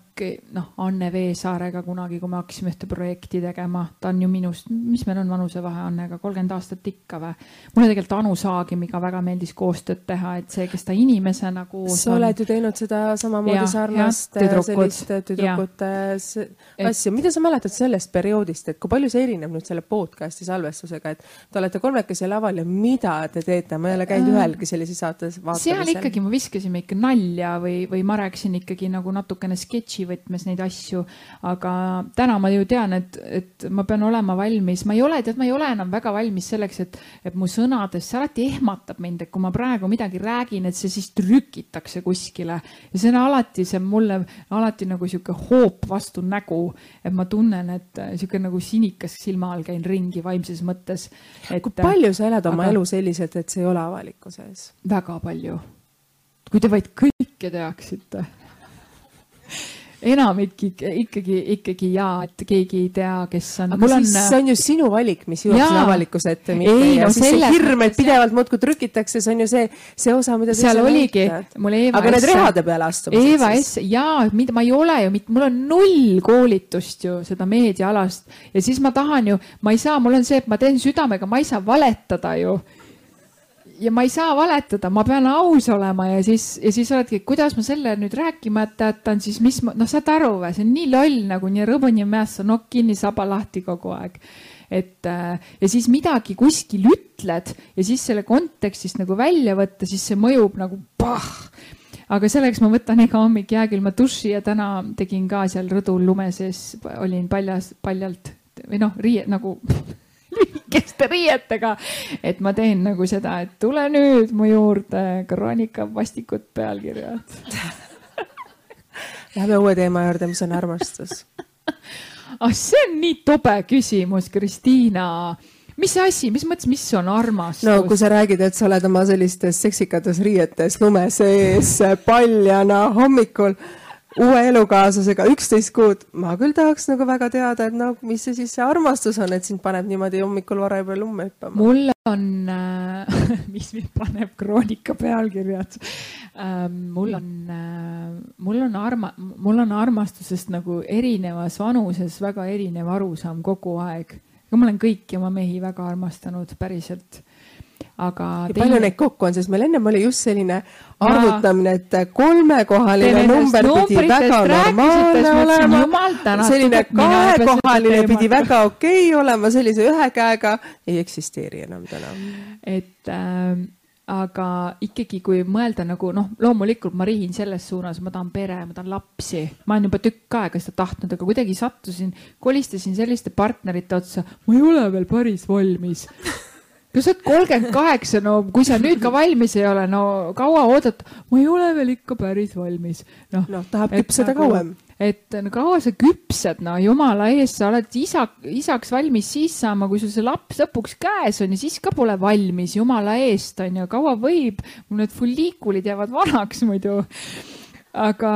noh, Anne Veesaarega kunagi, kui me hakkasime ühte projekti tegema, ta on ju minust, mis meil on vanusevahe Annega, kolmkümmend aastat ikka või? mulle tegelikult Anu Saagimiga väga meeldis koostööd teha, et see, kes ta inimesena koos sa on. oled ju teinud seda samamoodi sarnast sellist tüdrukute asja, mida sa mäletad sellest perioodist, et kui palju see erineb nüüd selle podcast'i salvestusega, et te olete kolmekesi laval ja mida te teete, ma ei ole käinud äh, ühelgi sellises saates vaatamisel. seal ikkagi me viskasime ikka nalja või, või ma rääkisin ikkagi nagu natukene natukene sketši võtmes neid asju. aga täna ma ju tean, et, et ma pean olema valmis, ma ei ole, tead, ma ei ole enam väga valmis selleks, et, et mu sõnadest, see alati ehmatab mind, et kui ma praegu midagi räägin, et see siis trükitakse kuskile ja see on alati, see mulle alati nagu sihuke hoop vastu nägu, et ma tunnen, et sihuke nagu sinikas silma all käin ringi vaimses mõttes. kui palju sa elad oma aga... elu selliselt, et see ei ole avalikkuse ees? väga palju kui te vaid kõike teaksite enamik ikka- ikkagi, ikkagi jaa, et keegi ei tea, kes on. aga siis see on ju sinu valik, mis jõuab sinna avalikkuse ette, Ei, no selles hirm, et pidevalt muudkui trükitakse, see on ju see, see osa, mida seal oligi mul Eeva aga need S- rehade peale astumised Eeva S, jaa, mida ma ei ole ju mul on null koolitust ju seda meediaalast. Ja siis ma tahan ju, ma ei saa, mul on see, et ma teen südamega, ma ei saa valetada ju. Ja ma ei saa valetada, ma pean aus olema ja siis, ja siis oledki, kuidas ma selle nüüd rääkimata jätan, siis mis ma, noh, saad aru või, see on nii loll nagu nii rõbuni mäessa, nokk kinni, saba lahti kogu aeg et äh, ja siis midagi kuskil ütled ja siis selle kontekstist nagu välja võtta, siis see mõjub nagu pah. aga selleks ma võtan iga hommik jääkülma duši ja täna tegin ka seal rõdul lume sees, olin paljas, paljalt või noh, riie nagu lühikeste riietega, et ma teen nagu seda, et tule nüüd mu juurde, kroonika vastikud pealkirjad. Lähme uue teema juurde, mis on armastus. ah, see on nii tobe küsimus, Kristiina. mis asi, mis mõttes, mis on armastus? no kui sa räägid, et sa oled oma sellistes seksikates riietes lume sees paljana hommikul uue elukaaslasega üksteist kuud, ma küll tahaks nagu väga teada, et no mis see siis see armastus on, et sind paneb niimoodi hommikul vara juba lumme hüppama. mul on äh, mis mind paneb kroonika pealkirjad ähm,. mul on äh,, mul on arma-, mul on armastusest nagu erinevas vanuses väga erinev arusaam kogu aeg. ma olen kõiki oma mehi väga armastanud, päriselt. Aga ja palju neid kokku on, sest meil ennem oli just selline arvutamine, et kolmekohaline number pidi väga normaalne olema. Selline kahekohaline pidi väga okei okay olema, sellise ühe käega ei eksisteeri enam täna. et äh, aga ikkagi, kui mõelda nagu noh, loomulikult ma rihin selles suunas, ma tahan pere, ma tahan lapsi, ma olen juba tükk aega seda tahtnud, aga kuidagi sattusin, kolistasin selliste partnerite otsa, ma ei ole veel päris valmis. No sa oled kolmkümmend kaheksa, no kui sa nüüd ka valmis ei ole, no kaua oodata, ma ei ole veel ikka päris valmis. noh noh, tahab küpseda nagu- kauem. et no kaua sa küpsed, no jumala eest, sa oled isa, isaks valmis siis saama, kui sul see laps lõpuks käes on ja siis ka pole valmis, jumala eest on ju, kaua võib, mul need folliikulid jäävad vanaks muidu. aga,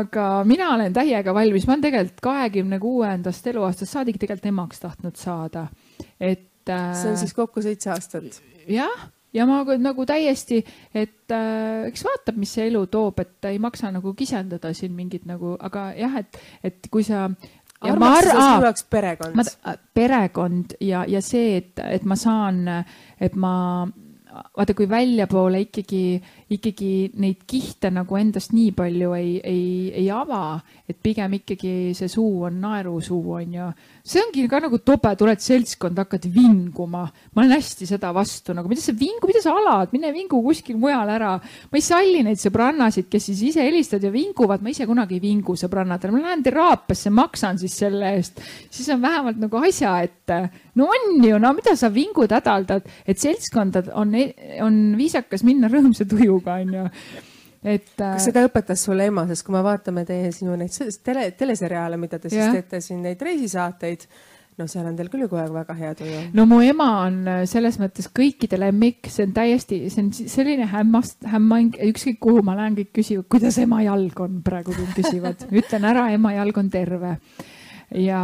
aga mina olen täiega valmis, ma olen tegelikult kahekümne kuuendast eluaastast saadik tegelikult emaks tahtnud saada, et. See on siis kokku seitse aastat. jah, ja ma nagu täiesti, et äh, eks vaatab, mis see elu toob, et ei maksa nagu kisendada siin mingit nagu, aga jah, et, et kui sa. armastusest minu jaoks perekond ma, perekond ja, ja see, et, et ma saan, et ma vaata, kui väljapoole ikkagi, ikkagi neid kihte nagu endast nii palju ei, ei, ei ava, et pigem ikkagi see suu on naerusuu, on ju. See ongi ka nagu tobe, tuled seltskonda, hakkad vinguma. ma olen hästi seda vastu nagu, mida sa vingu, mida sa alad, mine vingu kuskil mujal ära. ma ei salli neid sõbrannasid, kes siis ise helistavad ja vinguvad, ma ise kunagi ei vingu sõbrannadele, ma lähen teraapiasse, maksan siis selle eest, siis on vähemalt nagu asja ette. no on ju, no mida sa vingud, hädaldad, et seltskonda on, on viisakas minna rõõmsa tujuga, onju. et. äh, kas seda õpetas sulle ema, sest kui me vaatame teie sinu neid tele, teleseriaale, mida te siis Jah. teete siin neid reisisaateid, no seal on teil küll kogu aeg väga hea tuju. no mu ema on äh, selles mõttes kõikide lemmik, see on täiesti, see on selline hämmast, hämmang, ükskõik kuhu ma lähen, kõik küsivad, kuidas ema jalg on, praegu kõik küsivad, ütlen ära, ema jalg on terve. ja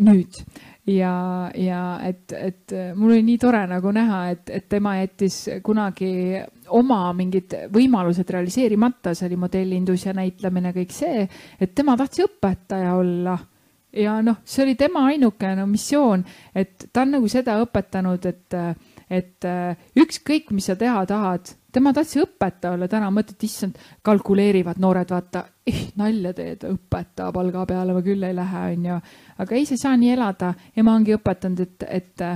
nüüd ja, ja et, et äh, mul oli nii tore nagu näha, et, et tema jättis kunagi oma mingid võimalused realiseerimata, see oli modellindus ja näitlemine, kõik see, et tema tahtis õpetaja olla. Ja noh, see oli tema ainukene no, missioon, et ta on nagu seda õpetanud, et, et äh, ükskõik, mis sa teha tahad, tema tahtis õpetaja olla, täna mõtled, issand, kalkuleerivad noored, vaata eh,, nalja teed, õpetaja palga peale ma küll ei lähe, onju. aga ei, sa ei saa nii elada, ema ongi õpetanud, et, et,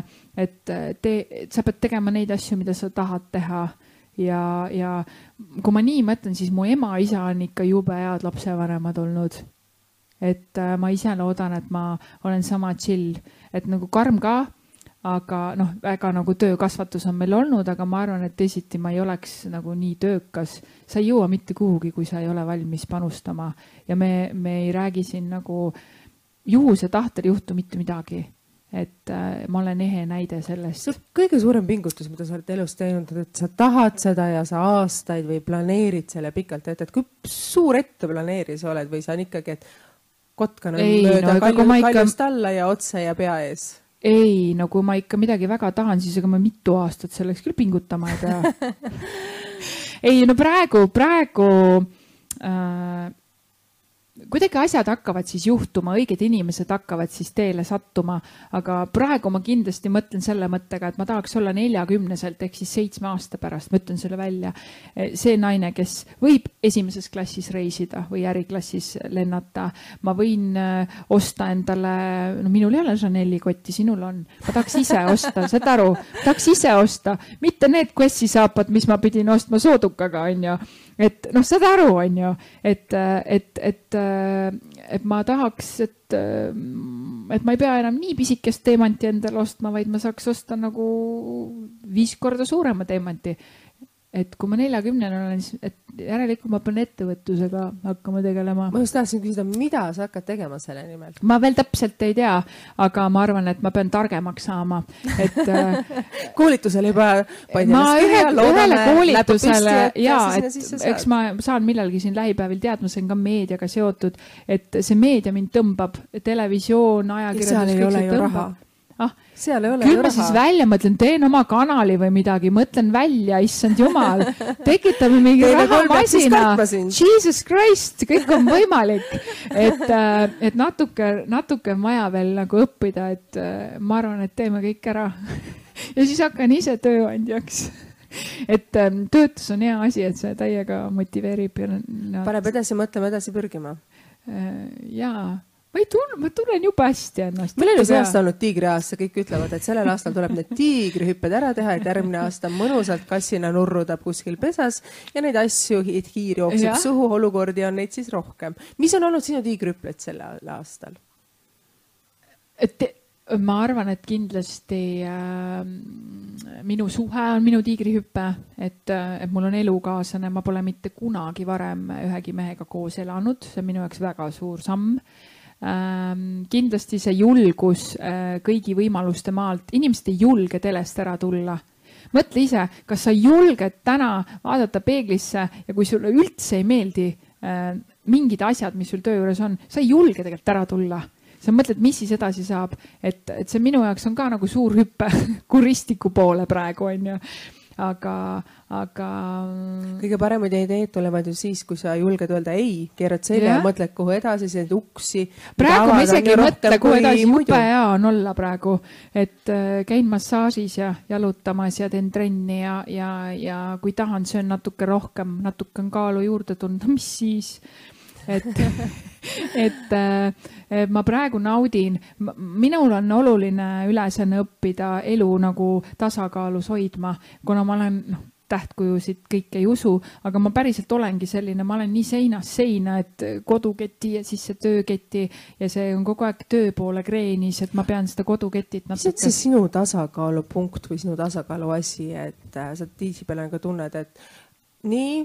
et tee, sa pead tegema neid asju, mida sa tahad teha ja, ja kui ma nii mõtlen, siis mu ema-isa on ikka jube head lapsevanemad olnud et äh, ma ise loodan, et ma olen sama chill, et nagu karm ka, aga noh, väga nagu töökasvatus on meil olnud, aga ma arvan, et teisiti ma ei oleks nagu nii töökas. sa ei jõua mitte kuhugi, kui sa ei ole valmis panustama ja me, me ei räägi siin nagu juhuse tahtel ei juhtu mitte midagi. Et äh, ma olen ehe näide sellest. Kõige suurem pingutus, mida sa oled elus teinud, et sa tahad seda ja sa aastaid või planeerid selle pikalt ette, et kui suur etteplaneerija sa oled või see on ikkagi, et kotkana mööda no kalju, ikka- kaljust alla ja otse ja pea ees. Ei, no kui ma ikka midagi väga tahan, siis ega ma mitu aastat selleks küll pingutama ei pea. Ei no praegu, praegu äh, kuidagi asjad hakkavad siis juhtuma, õiged inimesed hakkavad siis teele sattuma, aga praegu ma kindlasti mõtlen selle mõttega, et ma tahaks olla neljakümneselt ehk siis seitsme aasta pärast, ma ütlen selle välja. see naine, kes võib esimeses klassis reisida või äriklassis lennata, ma võin äh, osta endale, no minul ei ole Chanel'i kotti, sinul on, ma tahaks ise osta, saad aru, tahaks ise osta, mitte need Quessi saapad, mis ma pidin ostma soodukaga, onju et noh, saad aru, on ju, et, et, et, et ma tahaks, et, et ma ei pea enam nii pisikest teemanti endale ostma, vaid ma saaks osta nagu viis korda suurema teemanti et kui ma neljakümnene olen, siis, et järelikult ma pean ettevõtlusega hakkama tegelema. ma just tahtsin küsida, mida sa hakkad tegema selle nimel? ma veel täpselt ei tea, aga ma arvan, et ma pean targemaks saama, et koolitusele juba ma ühe, ühele koolitusele ja, et eks ma saan millalgi siin lähipäevil teadma, see on ka meediaga seotud, et see meedia mind tõmbab, televisioon, ajakirjandus, kõik see tõmbab ah, seal ei ole küll ma siis välja mõtlen, teen oma kanali või midagi, mõtlen välja, issand jumal, tekitame mingi rahamasina. Jesus Christ, kõik on võimalik. et, et natuke, natuke on vaja veel nagu õppida, et ma arvan, et teeme kõik ära ja siis hakkan ise tööandjaks et töötus on hea asi, et see täiega motiveerib ja no,. paneb edasi mõtlema, edasi pürgima. jaa ma ei tunne, ma tunnen jube hästi ennast. meil on ju see aasta olnud tiigriaasta, kõik ütlevad, et sellel aastal tuleb need tiigrihüpped ära teha, et järgmine aasta mõnusalt kassina nurrutab kuskil pesas ja neid asju, et hiir jookseb suhu, olukordi on neid siis rohkem. mis on olnud sinu tiigrihüpped sellel aastal? et ma arvan, et kindlasti äh, minu suhe on minu tiigrihüpe, et, et mul on elukaaslane, ma pole mitte kunagi varem ühegi mehega koos elanud, see on minu jaoks väga suur samm Ähm, kindlasti see julgus äh, kõigi võimaluste maalt, inimesed ei julge telest ära tulla. Mõtle ise, kas sa julged täna vaadata peeglisse ja kui sulle üldse ei meeldi äh, mingid asjad, mis sul töö juures on, sa ei julge tegelikult ära tulla. sa mõtled, mis siis edasi saab, et, et see minu jaoks on ka nagu suur hüpe kuristiku poole praegu onju aga, aga. kõige paremad ideed tulevad ju siis, kui sa julged öelda ei, keerad selja ja mõtled, kuhu edasi, neid uksi. praegu ma isegi ei mõtle, kuhu edasi, jube hea on olla praegu, et äh, käin massaažis ja jalutamas ja teen trenni ja, ja, ja kui tahan, söön natuke rohkem, natuke on kaalu juurde tulnud, no mis siis? Et, et äh, ma praegu naudin, minul on oluline ülesanne õppida elu nagu tasakaalus hoidma, kuna ma olen noh tähtkujusid kõike ei usu, aga ma päriselt olengi selline, ma olen nii seinast seina, et koduketi ja siis see tööketi ja see on kogu aeg töö poole kreenis, et ma pean seda koduketit natuke. mis on see sinu tasakaalupunkt või sinu tasakaalu asi, et äh, sa tihtipeale nagu tunned, et nii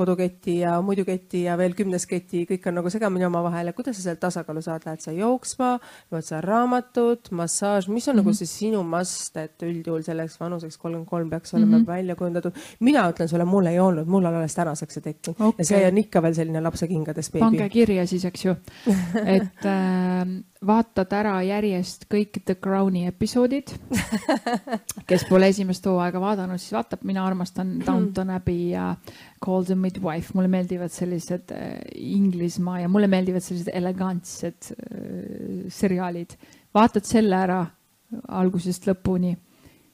koduketi ja muidu keti ja veel kümnes keti, kõik on nagu segamini omavahel ja kuidas sa sealt tasakaalu saad, lähed sa jooksma, loed sa raamatut, massaaž, mis on mm -hmm. nagu mhm. see sinu must, et üldjuhul selleks vanuseks kolmkümmend kolm peaks olema mm -hmm. välja kujundatud. mina ütlen sulle, mul ei olnud, mul on alles tänaseks see tekkinud okay. ja see on ikka veel selline lapsekingades beebi. pange kirja siis, eks ju, et äh, vaatad ära järjest kõik The Crowni episoodid. kes pole esimest hooaega vaadanud, siis vaatab, mina armastan Downton Abbey ja Call the Midwife, mulle meeldivad sellised äh, Inglismaa ja mulle meeldivad sellised elegantsed äh, seriaalid. vaatad selle ära algusest lõpuni,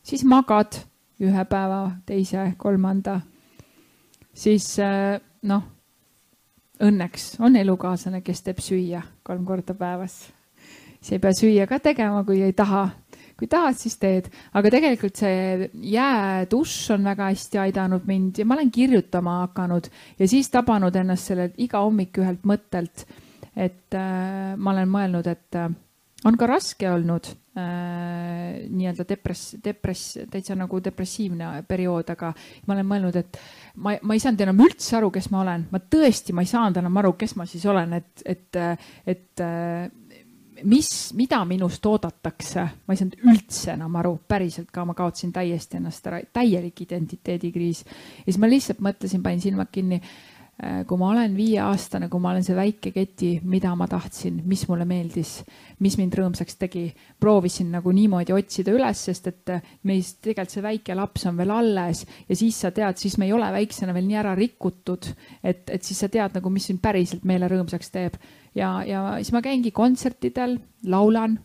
siis magad ühe päeva, teise, kolmanda. siis äh, noh, õnneks on elukaaslane, kes teeb süüa kolm korda päevas siis ei pea süüa ka tegema, kui ei taha. kui tahad, siis teed, aga tegelikult see jäädušš on väga hästi aidanud mind ja ma olen kirjutama hakanud ja siis tabanud ennast sellelt iga hommik ühelt mõttelt, et äh, ma olen mõelnud, et äh, on ka raske olnud äh, nii-öelda depress, depress, täitsa nagu depressiivne periood, aga ma olen mõelnud, et ma, ma ei saanud enam üldse aru, kes ma olen, ma tõesti, ma ei saanud enam aru, kes ma siis olen, et, et, et äh, mis, mida minust oodatakse, ma ei saanud üldse enam aru, päriselt ka, ma kaotasin täiesti ennast ära, täielik identiteedikriis. ja siis ma lihtsalt mõtlesin, panin silmad kinni. Äh, kui ma olen viieaastane, kui ma olen see väike keti, mida ma tahtsin, mis mulle meeldis, mis mind rõõmsaks tegi, proovisin nagu niimoodi otsida üles, sest et äh, meist tegelikult see väike laps on veel alles ja siis sa tead, siis me ei ole väiksena veel nii ära rikutud, et, et siis sa tead nagu, mis sind päriselt meele rõõmsaks teeb. Ja, ja siis ma käingi kontsertidel, laulan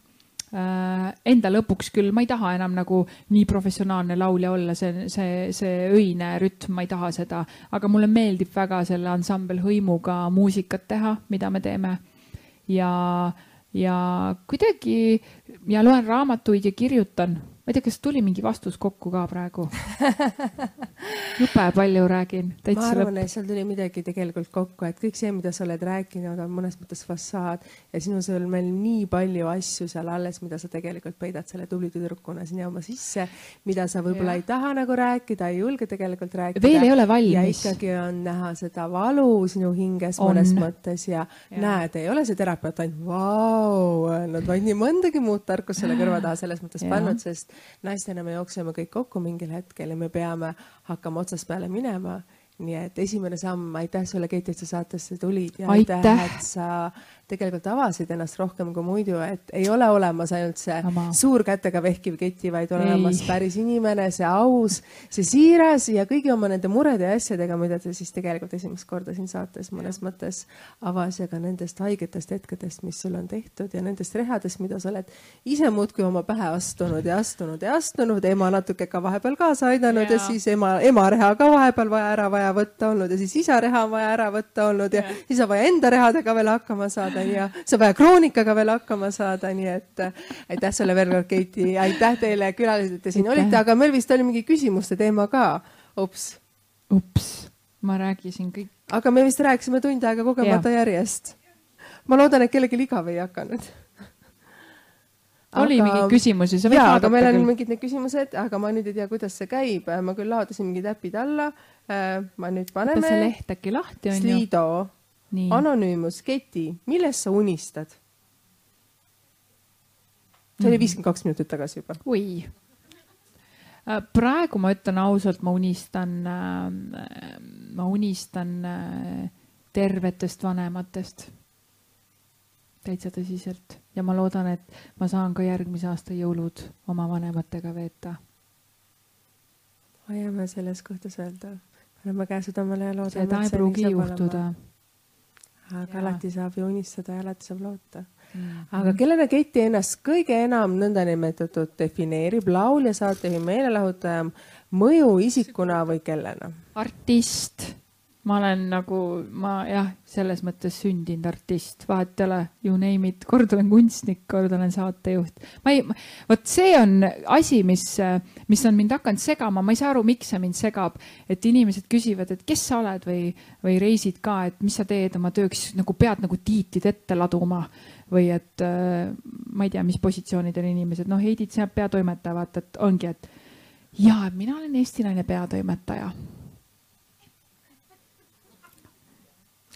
Äh, enda lõpuks küll, ma ei taha enam nagu nii professionaalne laulja olla, see, see, see öine rütm, ma ei taha seda, aga mulle meeldib väga selle ansambel hõimuga muusikat teha, mida me teeme. ja, ja kuidagi ja loen raamatuid ja kirjutan ma ei tea, kas tuli mingi vastus kokku ka praegu jube palju räägin. ma arvan, et seal tuli midagi tegelikult kokku, et kõik see, mida sa oled rääkinud, on mõnes mõttes fassaad ja sinus on veel nii palju asju seal alles, mida sa tegelikult peidad selle tubli tüdrukuna sinna oma sisse, mida sa võib-olla ei taha nagu rääkida, ei julge tegelikult rääkida. veel ei ole valmis. ja ikkagi on näha seda valu sinu hinges on. mõnes mõttes ja, ja näed, ei ole see terapeut ainult vau öelnud, vaid nii mõndagi muud tarkust selle kõrva taha selles mõttes pannud, sest naistena me jookseme kõik kokku mingil hetkel ja me peame hakkama otsast peale minema. Nii et esimene samm, aitäh sulle, Keit, et sa saatesse tulid ja aitäh, aitäh, et sa tegelikult avasid ennast rohkem kui muidu, et ei ole olemas ainult see Ama. suur kätega vehkiv keti, vaid on ei. olemas päris inimene, see aus, see siiras ja kõigi oma nende murede ja asjadega, mida ta siis tegelikult esimest korda siin saates mõnes mõttes avas ja ka nendest haigetest hetkedest, mis sul on tehtud ja nendest rehadest, mida sa oled ise muudkui oma pähe astunud ja astunud ja astunud, ema natuke ka vahepeal kaasa aidanud ja, ja siis ema, ema reha ka vahepeal vaja ära vaja võtta olnud ja siis isa reha on vaja ära võtta olnud ja, ja siis on vaja enda rehadega veel hakkama saada saada ja saab vaja kroonikaga veel hakkama saada, nii et äh, aitäh sulle veel kord, Keiti, aitäh teile külalised, et te siin aitäh. olite, aga meil vist oli mingi küsimuste teema ka. ups. ups, ma rääkisin kõik. aga me vist rääkisime tund aega kogemata ja. järjest. ma loodan, et kellelgi igav ei hakanud oli aga... mingeid küsimusi, sa võid vaadata. aga meil on küll. mingid need küsimused, aga ma nüüd ei tea, kuidas see käib, ma küll laodasin mingid äpid alla. Äh, ma nüüd paneme. see leht äkki lahti on ju? Slido Anonüümus, Keti, millest sa unistad? see oli mhm. viiskümmend kaks minutit tagasi juba. oi. Äh, praegu ma ütlen ausalt, ma unistan, äh, ma unistan äh, tervetest vanematest. täitsa tõsiselt ja ma loodan, et ma saan ka järgmise aasta jõulud oma vanematega veeta. hoiame selles kohtas öelda, paneme käe südamele ja loodame. seda ei pruugi juhtuda olema aga ja. alati saab ju unistada ja alati saab loota mm. aga kellena Keti ennast kõige enam nõndanimetatud defineerib, laulja, saatejuhi, meelelahutaja, mõjuisikuna või kellena? artist ma olen nagu, ma jah, selles mõttes sündinud artist, vahet ei ole, you name it, kord olen kunstnik, kord olen saatejuht. ma ei, vot see on asi, mis, mis on mind hakanud segama, ma ei saa aru, miks see mind segab, et inimesed küsivad, et kes sa oled või, või reisid ka, et mis sa teed oma tööks, nagu pead nagu tiitlid ette laduma. Või et ma ei tea, mis positsioonidel inimesed, noh, Heidit seab peatoimetaja, vaata, et ongi, et ja mina olen Eesti Naine peatoimetaja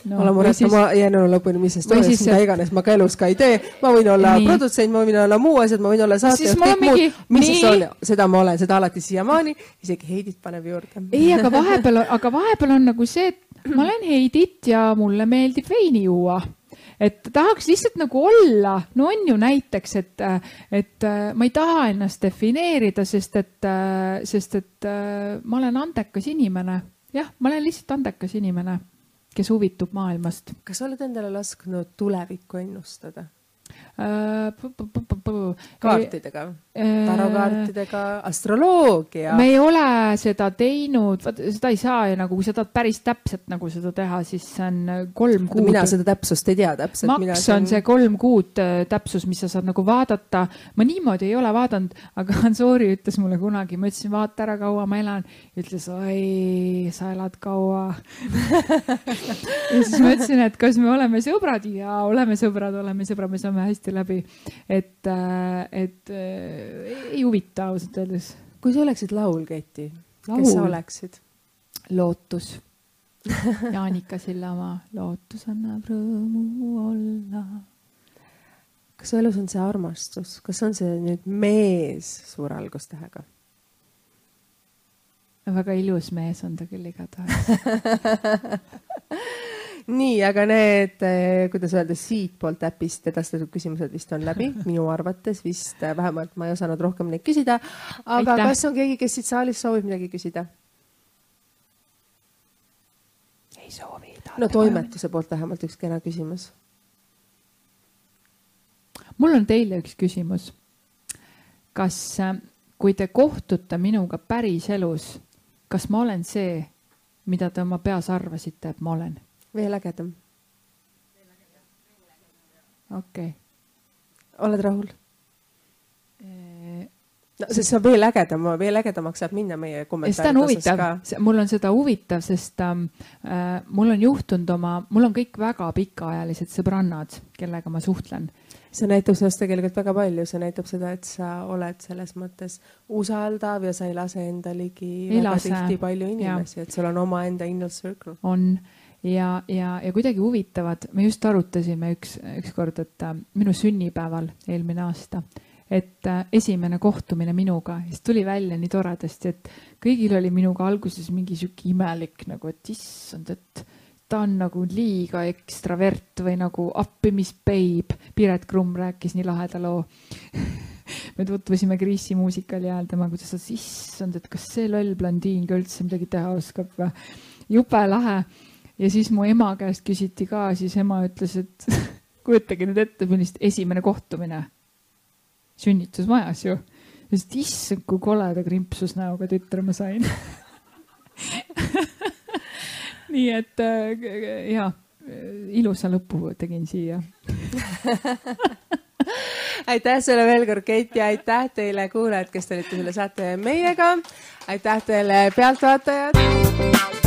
no,. ma muret siis..., ma jään elu lõpuni, mis sest toimub, mida iganes ma ka elus ka ei tee. ma võin olla nii. produtsent, ma võin olla muu asjad, ma võin olla saatejuht, kõik mingi... muud. mis siis on, seda ma olen, seda alati siiamaani, isegi Heidit paneb juurde. ei, aga vahepeal, aga vahepeal on nagu see, et ma olen Heidit ja mulle meeldib veini juua et tahaks lihtsalt nagu olla, no on ju näiteks, et, et ma ei taha ennast defineerida, sest et, sest et ma olen andekas inimene. jah, ma olen lihtsalt andekas inimene kes huvitub maailmast. kas sa oled endale lasknud tulevikku ennustada? Äh, kaartidega, tarokaartidega, astroloogia. me ei ole seda teinud, vaat seda ei saa ju nagu, kui sa tahad päris täpselt nagu seda teha, siis see on kolm kuud. mina seda täpsust ei tea täpselt. maks on see kolm kuud äh, täpsus, mis sa saad nagu vaadata. ma niimoodi ei ole vaadanud, aga Ansori ütles mulle kunagi, ma ütlesin, vaata ära, kaua ma elan. ütles, oi, sa elad kaua ja siis ma ütlesin, et kas me oleme sõbrad ja oleme sõbrad, oleme sõbrad, me saame hästi läbi. et, äh, et äh, ei huvita ausalt öeldes. kui sa oleksid laul, Keiti, kes sa oleksid? lootus Jaanika Sillamaa, lootus annab rõõmu olla. kas su elus on see armastus, kas on see nüüd mees suure algustähega? väga ilus mees on ta küll igatahes nii, aga need, eh, kuidas öelda, siitpoolt äpist edastatud küsimused vist on läbi, minu arvates vist, eh, vähemalt ma ei osanud rohkem neid küsida. aga Aitäh. kas on keegi, kes siit saalist soovib midagi küsida? ei soovi. no toimetuse poolt vähemalt üks kena küsimus. mul on teile üks küsimus. kas, äh, kui te kohtute minuga päriselus, kas ma olen see, mida te oma peas arvasite, et ma olen? Veel ägedam. okei okay.. oled rahul? no sest see on veel ägedam, veel ägedamaks saab minna meie kommentaaride osas ka. mul on seda huvitav, sest ähm, äh, mul on juhtunud oma, mul on kõik väga pikaajalised sõbrannad, kellega ma suhtlen. see näitab sinust tegelikult väga palju, see näitab seda, et sa oled selles mõttes usaldav ja sa ei lase enda ligi ei väga lase. tihti palju inimesi, et sul on omaenda inner circle. on ja, ja, ja kuidagi huvitavad, me just arutasime üks, ükskord, et äh, minu sünnipäeval eelmine aasta et äh, esimene kohtumine minuga, siis tuli välja nii toredasti, et kõigil oli minuga alguses mingi sihuke imelik nagu, et issand, et ta on nagu liiga ekstravert või nagu appimisbeib. Piret Krumm rääkis nii laheda loo me tutvusime Kriisi muusikali ajal temaga, kuidas ta, issand, et kas see loll blondiin ka üldse midagi teha oskab või. jube lahe. Ja siis mu ema käest küsiti ka, siis ema ütles, et kujutage nüüd ette, millist esimene kohtumine sünnitusmajas ju. sest issand, kui koleda krimpsusnäoga tütre ma sain nii et äh, ja, ilusa lõpu tegin siia aitäh sulle veel kord, Keit ja aitäh teile, kuulajad, kes te olite selle saate meiega. aitäh teile, pealtvaatajad